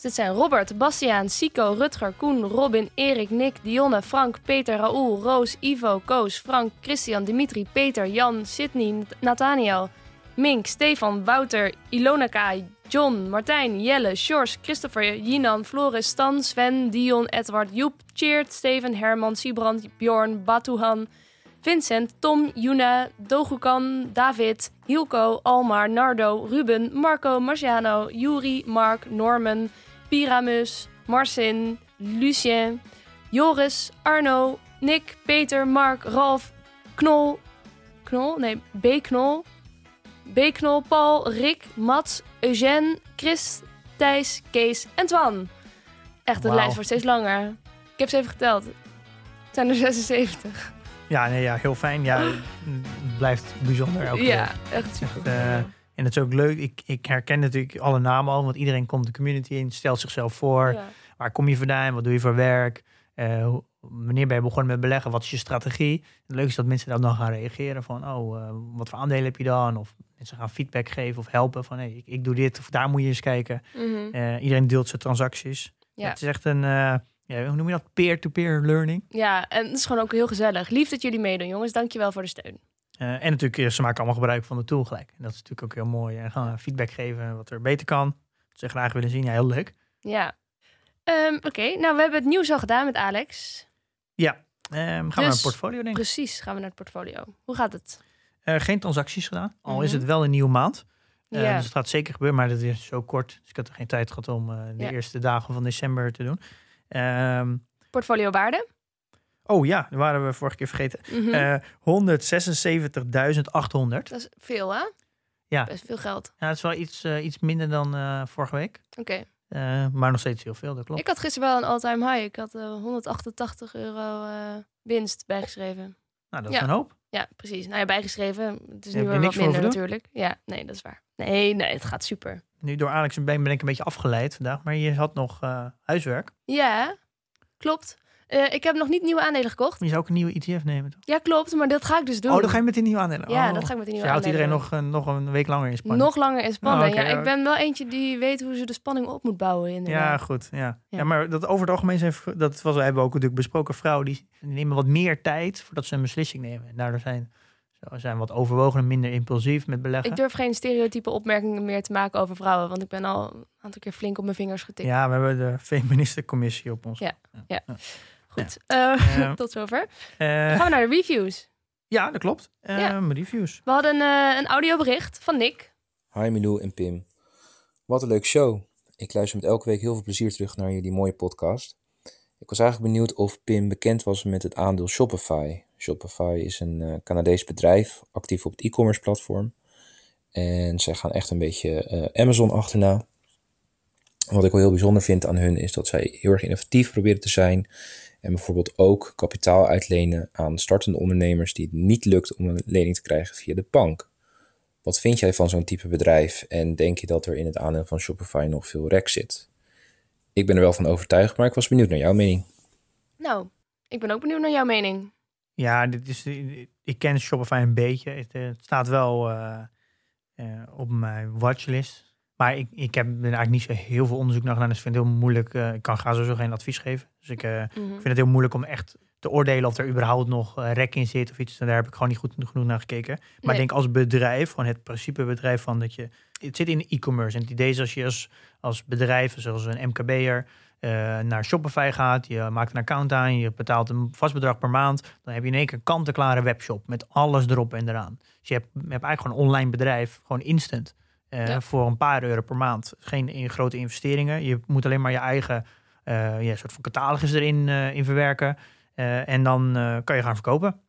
Dit zijn Robert, Bastiaan, Sico, Rutger, Koen, Robin, Erik, Nick, Dionne, Frank, Peter, Raoul, Roos, Ivo, Koos, Frank, Christian, Dimitri, Peter, Jan, Sydney, Nathaniel, Mink, Stefan, Wouter, Ilona K, John, Martijn, Jelle, Sjors, Christopher, Jinan, Floris, Stan, Sven, Dion, Edward, Joep, Cheert, Steven, Herman, Siebrand, Bjorn, Batuhan, Vincent, Tom, Juna, Dogukan, David, Hilco, Almar, Nardo, Ruben, Marco, Marciano, Juri, Mark, Norman, Pyramus, Marcin, Lucien, Joris, Arno, Nick, Peter, Mark, Ralf, Knol, Knol, nee, B. Knol, B. Knol, Paul, Rick, Mats, Eugène, Chris, Thijs, Kees en Twan. Echt, de lijst wordt steeds langer. Ik heb ze even geteld. Het zijn er 76. Ja, nee, ja, heel fijn. Ja, het blijft bijzonder elke Ja, keer. echt super. Echt, eh, en het is ook leuk. Ik, ik herken natuurlijk alle namen al, want iedereen komt de community in, stelt zichzelf voor. Ja. Waar kom je vandaan? Wat doe je voor werk? Eh, wanneer ben je begonnen met beleggen? Wat is je strategie? Het leuke is dat mensen dan dan gaan reageren van, oh, eh, wat voor aandelen heb je dan? Of mensen gaan feedback geven of helpen van, hey, ik, ik doe dit of daar moet je eens kijken. Mhm. Eh, iedereen deelt zijn transacties. Ja. Het is echt een, ja, hoe noem je dat? Peer-to-peer learning. ja, en het is gewoon ook heel gezellig. Lief dat jullie meedoen, jongens. Dankjewel voor de steun. Eh, en natuurlijk, eh, ze maken allemaal gebruik van de tool gelijk. En dat is natuurlijk ook heel mooi. En gaan feedback geven wat er beter kan. Wat ze graag willen zien. Ja, heel leuk. Ja. Ehm, Oké, nou we hebben het nieuws al gedaan met Alex. Ja, Ehm, gaan we Dus- naar een portfolio denk ik. Precies, gaan we naar het portfolio. Hoe gaat het? Eh, geen transacties gedaan. Al is Mhm. het wel een nieuwe maand. Dus het gaat zeker gebeuren, maar dat is zo kort. Dus ik had er geen tijd gehad om de eerste dagen van december te doen. Ehm, Portfolio waarde? Oh ja, dat waren we vorige keer vergeten. Mhm. Eh 176.800. dat is veel, hè? Ja. Best veel geld. Ja, dat is wel iets, eh, iets minder dan eh, vorige week. Oké. Maar nog steeds heel veel, dat klopt. Ik had gisteren wel een all-time high. Ik had eh, 188 euro winst bijgeschreven. Nou, dat is Ja. een hoop. Ja, precies. Nou ja, bijgeschreven. Het is nu niks wat minder natuurlijk. Ja, nee, dat is waar. Nee, nee, het gaat super. Nu door Alex en Ben ben ik een beetje afgeleid vandaag. Maar je had nog huiswerk. Ja, klopt. Eh, ik heb nog niet nieuwe aandelen gekocht. Je zou ook een nieuwe ETF nemen, toch? Ja, klopt, maar dat ga ik dus doen. Oh, dan ga je met die nieuwe aandelen. Ja, Oh. dat ga ik met die Dus nieuwe je houdt iedereen aandelen nog, eh, nog een week langer in spanning. Nog langer in spanning. Oh, ja, ja. ik ben wel eentje die weet hoe ze de spanning op moet bouwen. Ja, Inderdaad. goed. Ja. Ja. Ja. maar dat over het algemeen zijn, dat was, hebben we ook natuurlijk besproken, vrouwen die nemen wat meer tijd voordat ze een beslissing nemen. En daardoor zijn ze zijn wat overwogen en minder impulsief met beleggen. Ik durf geen stereotype opmerkingen meer te maken over vrouwen, want ik ben al een aantal keer flink op mijn vingers getikt. Ja, we hebben de feministencommissie op ons. Ja. Ja. Ja. Goed, eh, Ja. tot zover. Eh, Gaan we naar de reviews. ja, dat klopt. Eh, Ja. Reviews. We hadden eh, een audiobericht van Nick. Hi Milou en Pim. Wat een leuk show. Ik luister met elke week heel veel plezier terug naar jullie mooie podcast. Ik was eigenlijk benieuwd of Pim bekend was met het aandeel Shopify. Shopify is een eh, Canadees bedrijf, actief op het e-commerce platform. En zij gaan echt een beetje eh, Amazon achterna. Wat ik wel heel bijzonder vind aan hun is dat zij heel erg innovatief proberen te zijn. En bijvoorbeeld ook kapitaal uitlenen aan startende ondernemers die het niet lukt om een lening te krijgen via de bank. Wat vind jij van zo'n type bedrijf en denk je dat er in het aandeel van Shopify nog veel rek zit? Ik ben er wel van overtuigd, maar ik was benieuwd naar jouw mening. Nou, ik ben ook benieuwd naar jouw mening. Ja, dit is, ik ken Shopify een beetje. Het, eh, het staat wel eh, eh, op mijn watchlist. Maar ik, ik heb er eigenlijk niet zo heel veel onderzoek naar gedaan. Dus ik vind het heel moeilijk. eh, ik kan ga sowieso geen advies geven. Dus ik, eh, ik Mhm. vind het heel moeilijk om echt te oordelen of er überhaupt nog eh, rek in zit of iets. En daar heb ik gewoon niet goed genoeg naar gekeken. Maar Nee. ik denk als bedrijf, gewoon het principe bedrijf van dat je... Het zit in e-commerce. En het idee is als je als, als bedrijf, zoals een MKB'er, eh, naar Shopify gaat. Je maakt een account aan, je betaalt een vast bedrag per maand. Dan heb je in één keer een kant-en-klare webshop met alles erop en eraan. Dus je hebt, je hebt eigenlijk gewoon een online bedrijf, gewoon instant. Eh, Ja. Voor een paar euro per maand. Geen in grote investeringen. Je moet alleen maar je eigen eh, ja, soort van catalogus erin eh, in verwerken. Eh, en dan eh, kan je gaan verkopen.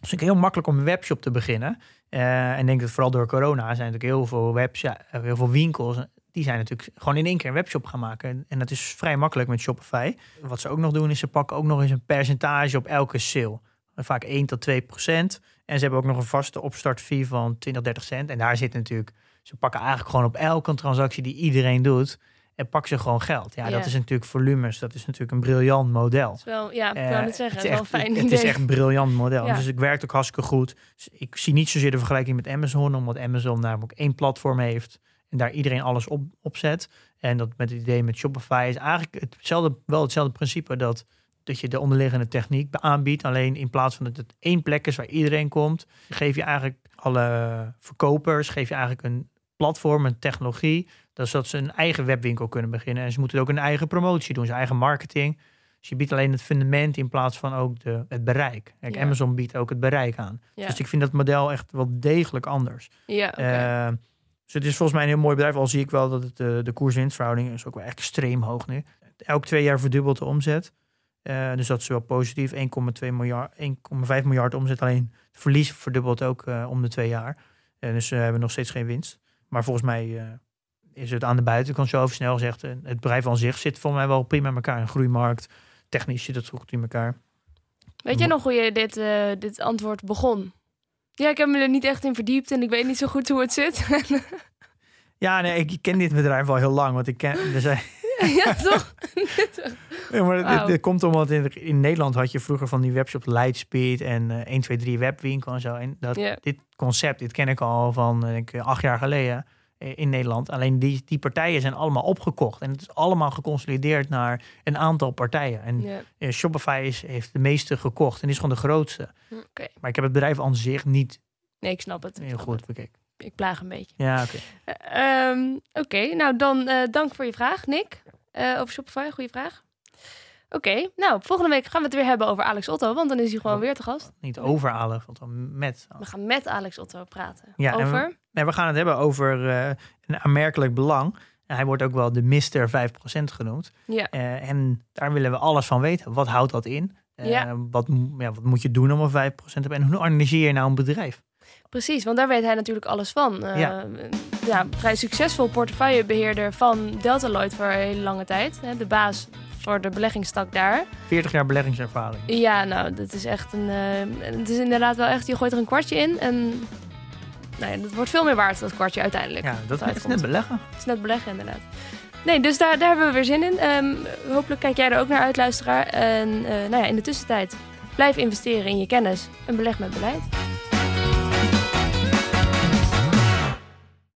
Dus het is heel makkelijk om een webshop te beginnen. Eh, en ik denk dat vooral door corona zijn natuurlijk heel veel webs, heel veel winkels. Die zijn natuurlijk gewoon in één keer een webshop gaan maken. En dat is vrij makkelijk met Shopify. Wat ze ook nog doen, is ze pakken ook nog eens een percentage op elke sale. Vaak 1 tot 2 procent. En ze hebben ook nog een vaste opstartfee van 20, 30 cent. En daar zit natuurlijk, ze pakken eigenlijk gewoon op elke transactie die iedereen doet. en pak ze gewoon geld. Ja, dat is natuurlijk volumes. Dat is natuurlijk een briljant model. is wel, ja, ik Eh, wou net zeggen, het het is echt- fijn Het idee. is echt een briljant model. Ja. Dus het werkt ook hartstikke goed. Dus ik zie niet zozeer de vergelijking met Amazon, omdat Amazon namelijk één platform heeft en daar iedereen alles op, op zet. En dat met het idee met Shopify is eigenlijk hetzelfde, wel hetzelfde principe dat, dat je de onderliggende techniek aanbiedt. Alleen in plaats van dat het één plek is waar iedereen komt, geef je eigenlijk alle verkopers, geef je eigenlijk een platform, een technologie, dat zodat ze een eigen webwinkel kunnen beginnen. En ze moeten ook een eigen promotie doen, zijn eigen marketing. Dus je biedt alleen het fundament in plaats van ook de, het bereik. Kijk, Ja. Amazon biedt ook het bereik aan. Ja, Dus ik vind dat model echt wel degelijk anders. ja oké. Eh, dus het is volgens mij een heel mooi bedrijf. Al zie ik wel dat het, eh, de koers-winstverhouding is ook wel extreem hoog nu. Elk twee jaar verdubbelt de omzet. Eh, dus dat is wel positief. 1,2 miljard, 1,5 miljard omzet. Alleen het verlies verdubbelt ook eh, om de twee jaar. Eh, dus we hebben nog steeds geen winst. Maar volgens mij is het aan de buitenkant zo over snel gezegd. het bedrijf aan zich zit volgens mij wel prima in elkaar. Een groeimarkt. Technisch zit het goed in elkaar. Weet jij nog hoe je dit, dit antwoord begon? Ja, ik heb me er niet echt in verdiept en ik weet niet zo goed hoe het zit. Ja, nee, ik ken dit bedrijf al heel lang. Want ik ken. Er zijn, ja, toch? Maar dit, dit komt omdat in, in Nederland had je vroeger van die webshops Lightspeed en eh 1, 2, 3 webwinkel en zo. En dat, dit concept, dit ken ik al van eh, denk, ik, acht jaar geleden eh, in Nederland. Alleen die, die partijen zijn allemaal opgekocht. En het is allemaal geconsolideerd naar een aantal partijen. En eh, Shopify is, heeft de meeste gekocht en is gewoon de grootste. oké. Maar ik heb het bedrijf aan zich niet Nee, ik snap het. Ik heel snap goed bekeken. Ik plaag een beetje. Ja, oké. Eh, ehm, Oké, nou dan dank voor je vraag, Nick. Eh, over Shopify, goede vraag. Oké, nou, volgende week gaan we het weer hebben over Alex Otto, want dan is hij gewoon Oh. weer te gast. Niet overhalen, want dan met. We gaan met Alex Otto praten. Ja, en over? Nee, we gaan het hebben over eh, een aanmerkelijk belang. En hij wordt ook wel de Mister 5% genoemd. Ja, Eh, en daar willen we alles van weten. Wat houdt dat in? Ja. wat, ja, wat moet je doen om een 5% te hebben? En hoe organiseer je nou een bedrijf? Precies, want daar weet hij natuurlijk alles van. Eh, Ja. ja, vrij succesvol portefeuillebeheerder van Deltaloid voor een hele lange tijd. De baas voor de beleggingstak daar. 40 jaar beleggingservaring. Ja, nou, dat is echt een. eh, het is inderdaad wel echt. Je gooit er een kwartje in en. Nou ja, dat wordt veel meer waard, dat kwartje uiteindelijk. Ja, dat is net beleggen. Het is net beleggen, inderdaad. Nee, dus daar, daar hebben we weer zin in. Ehm, hopelijk kijk jij er ook naar uit, luisteraar. En eh, nou ja, in de tussentijd, blijf investeren in je kennis en beleg met beleid.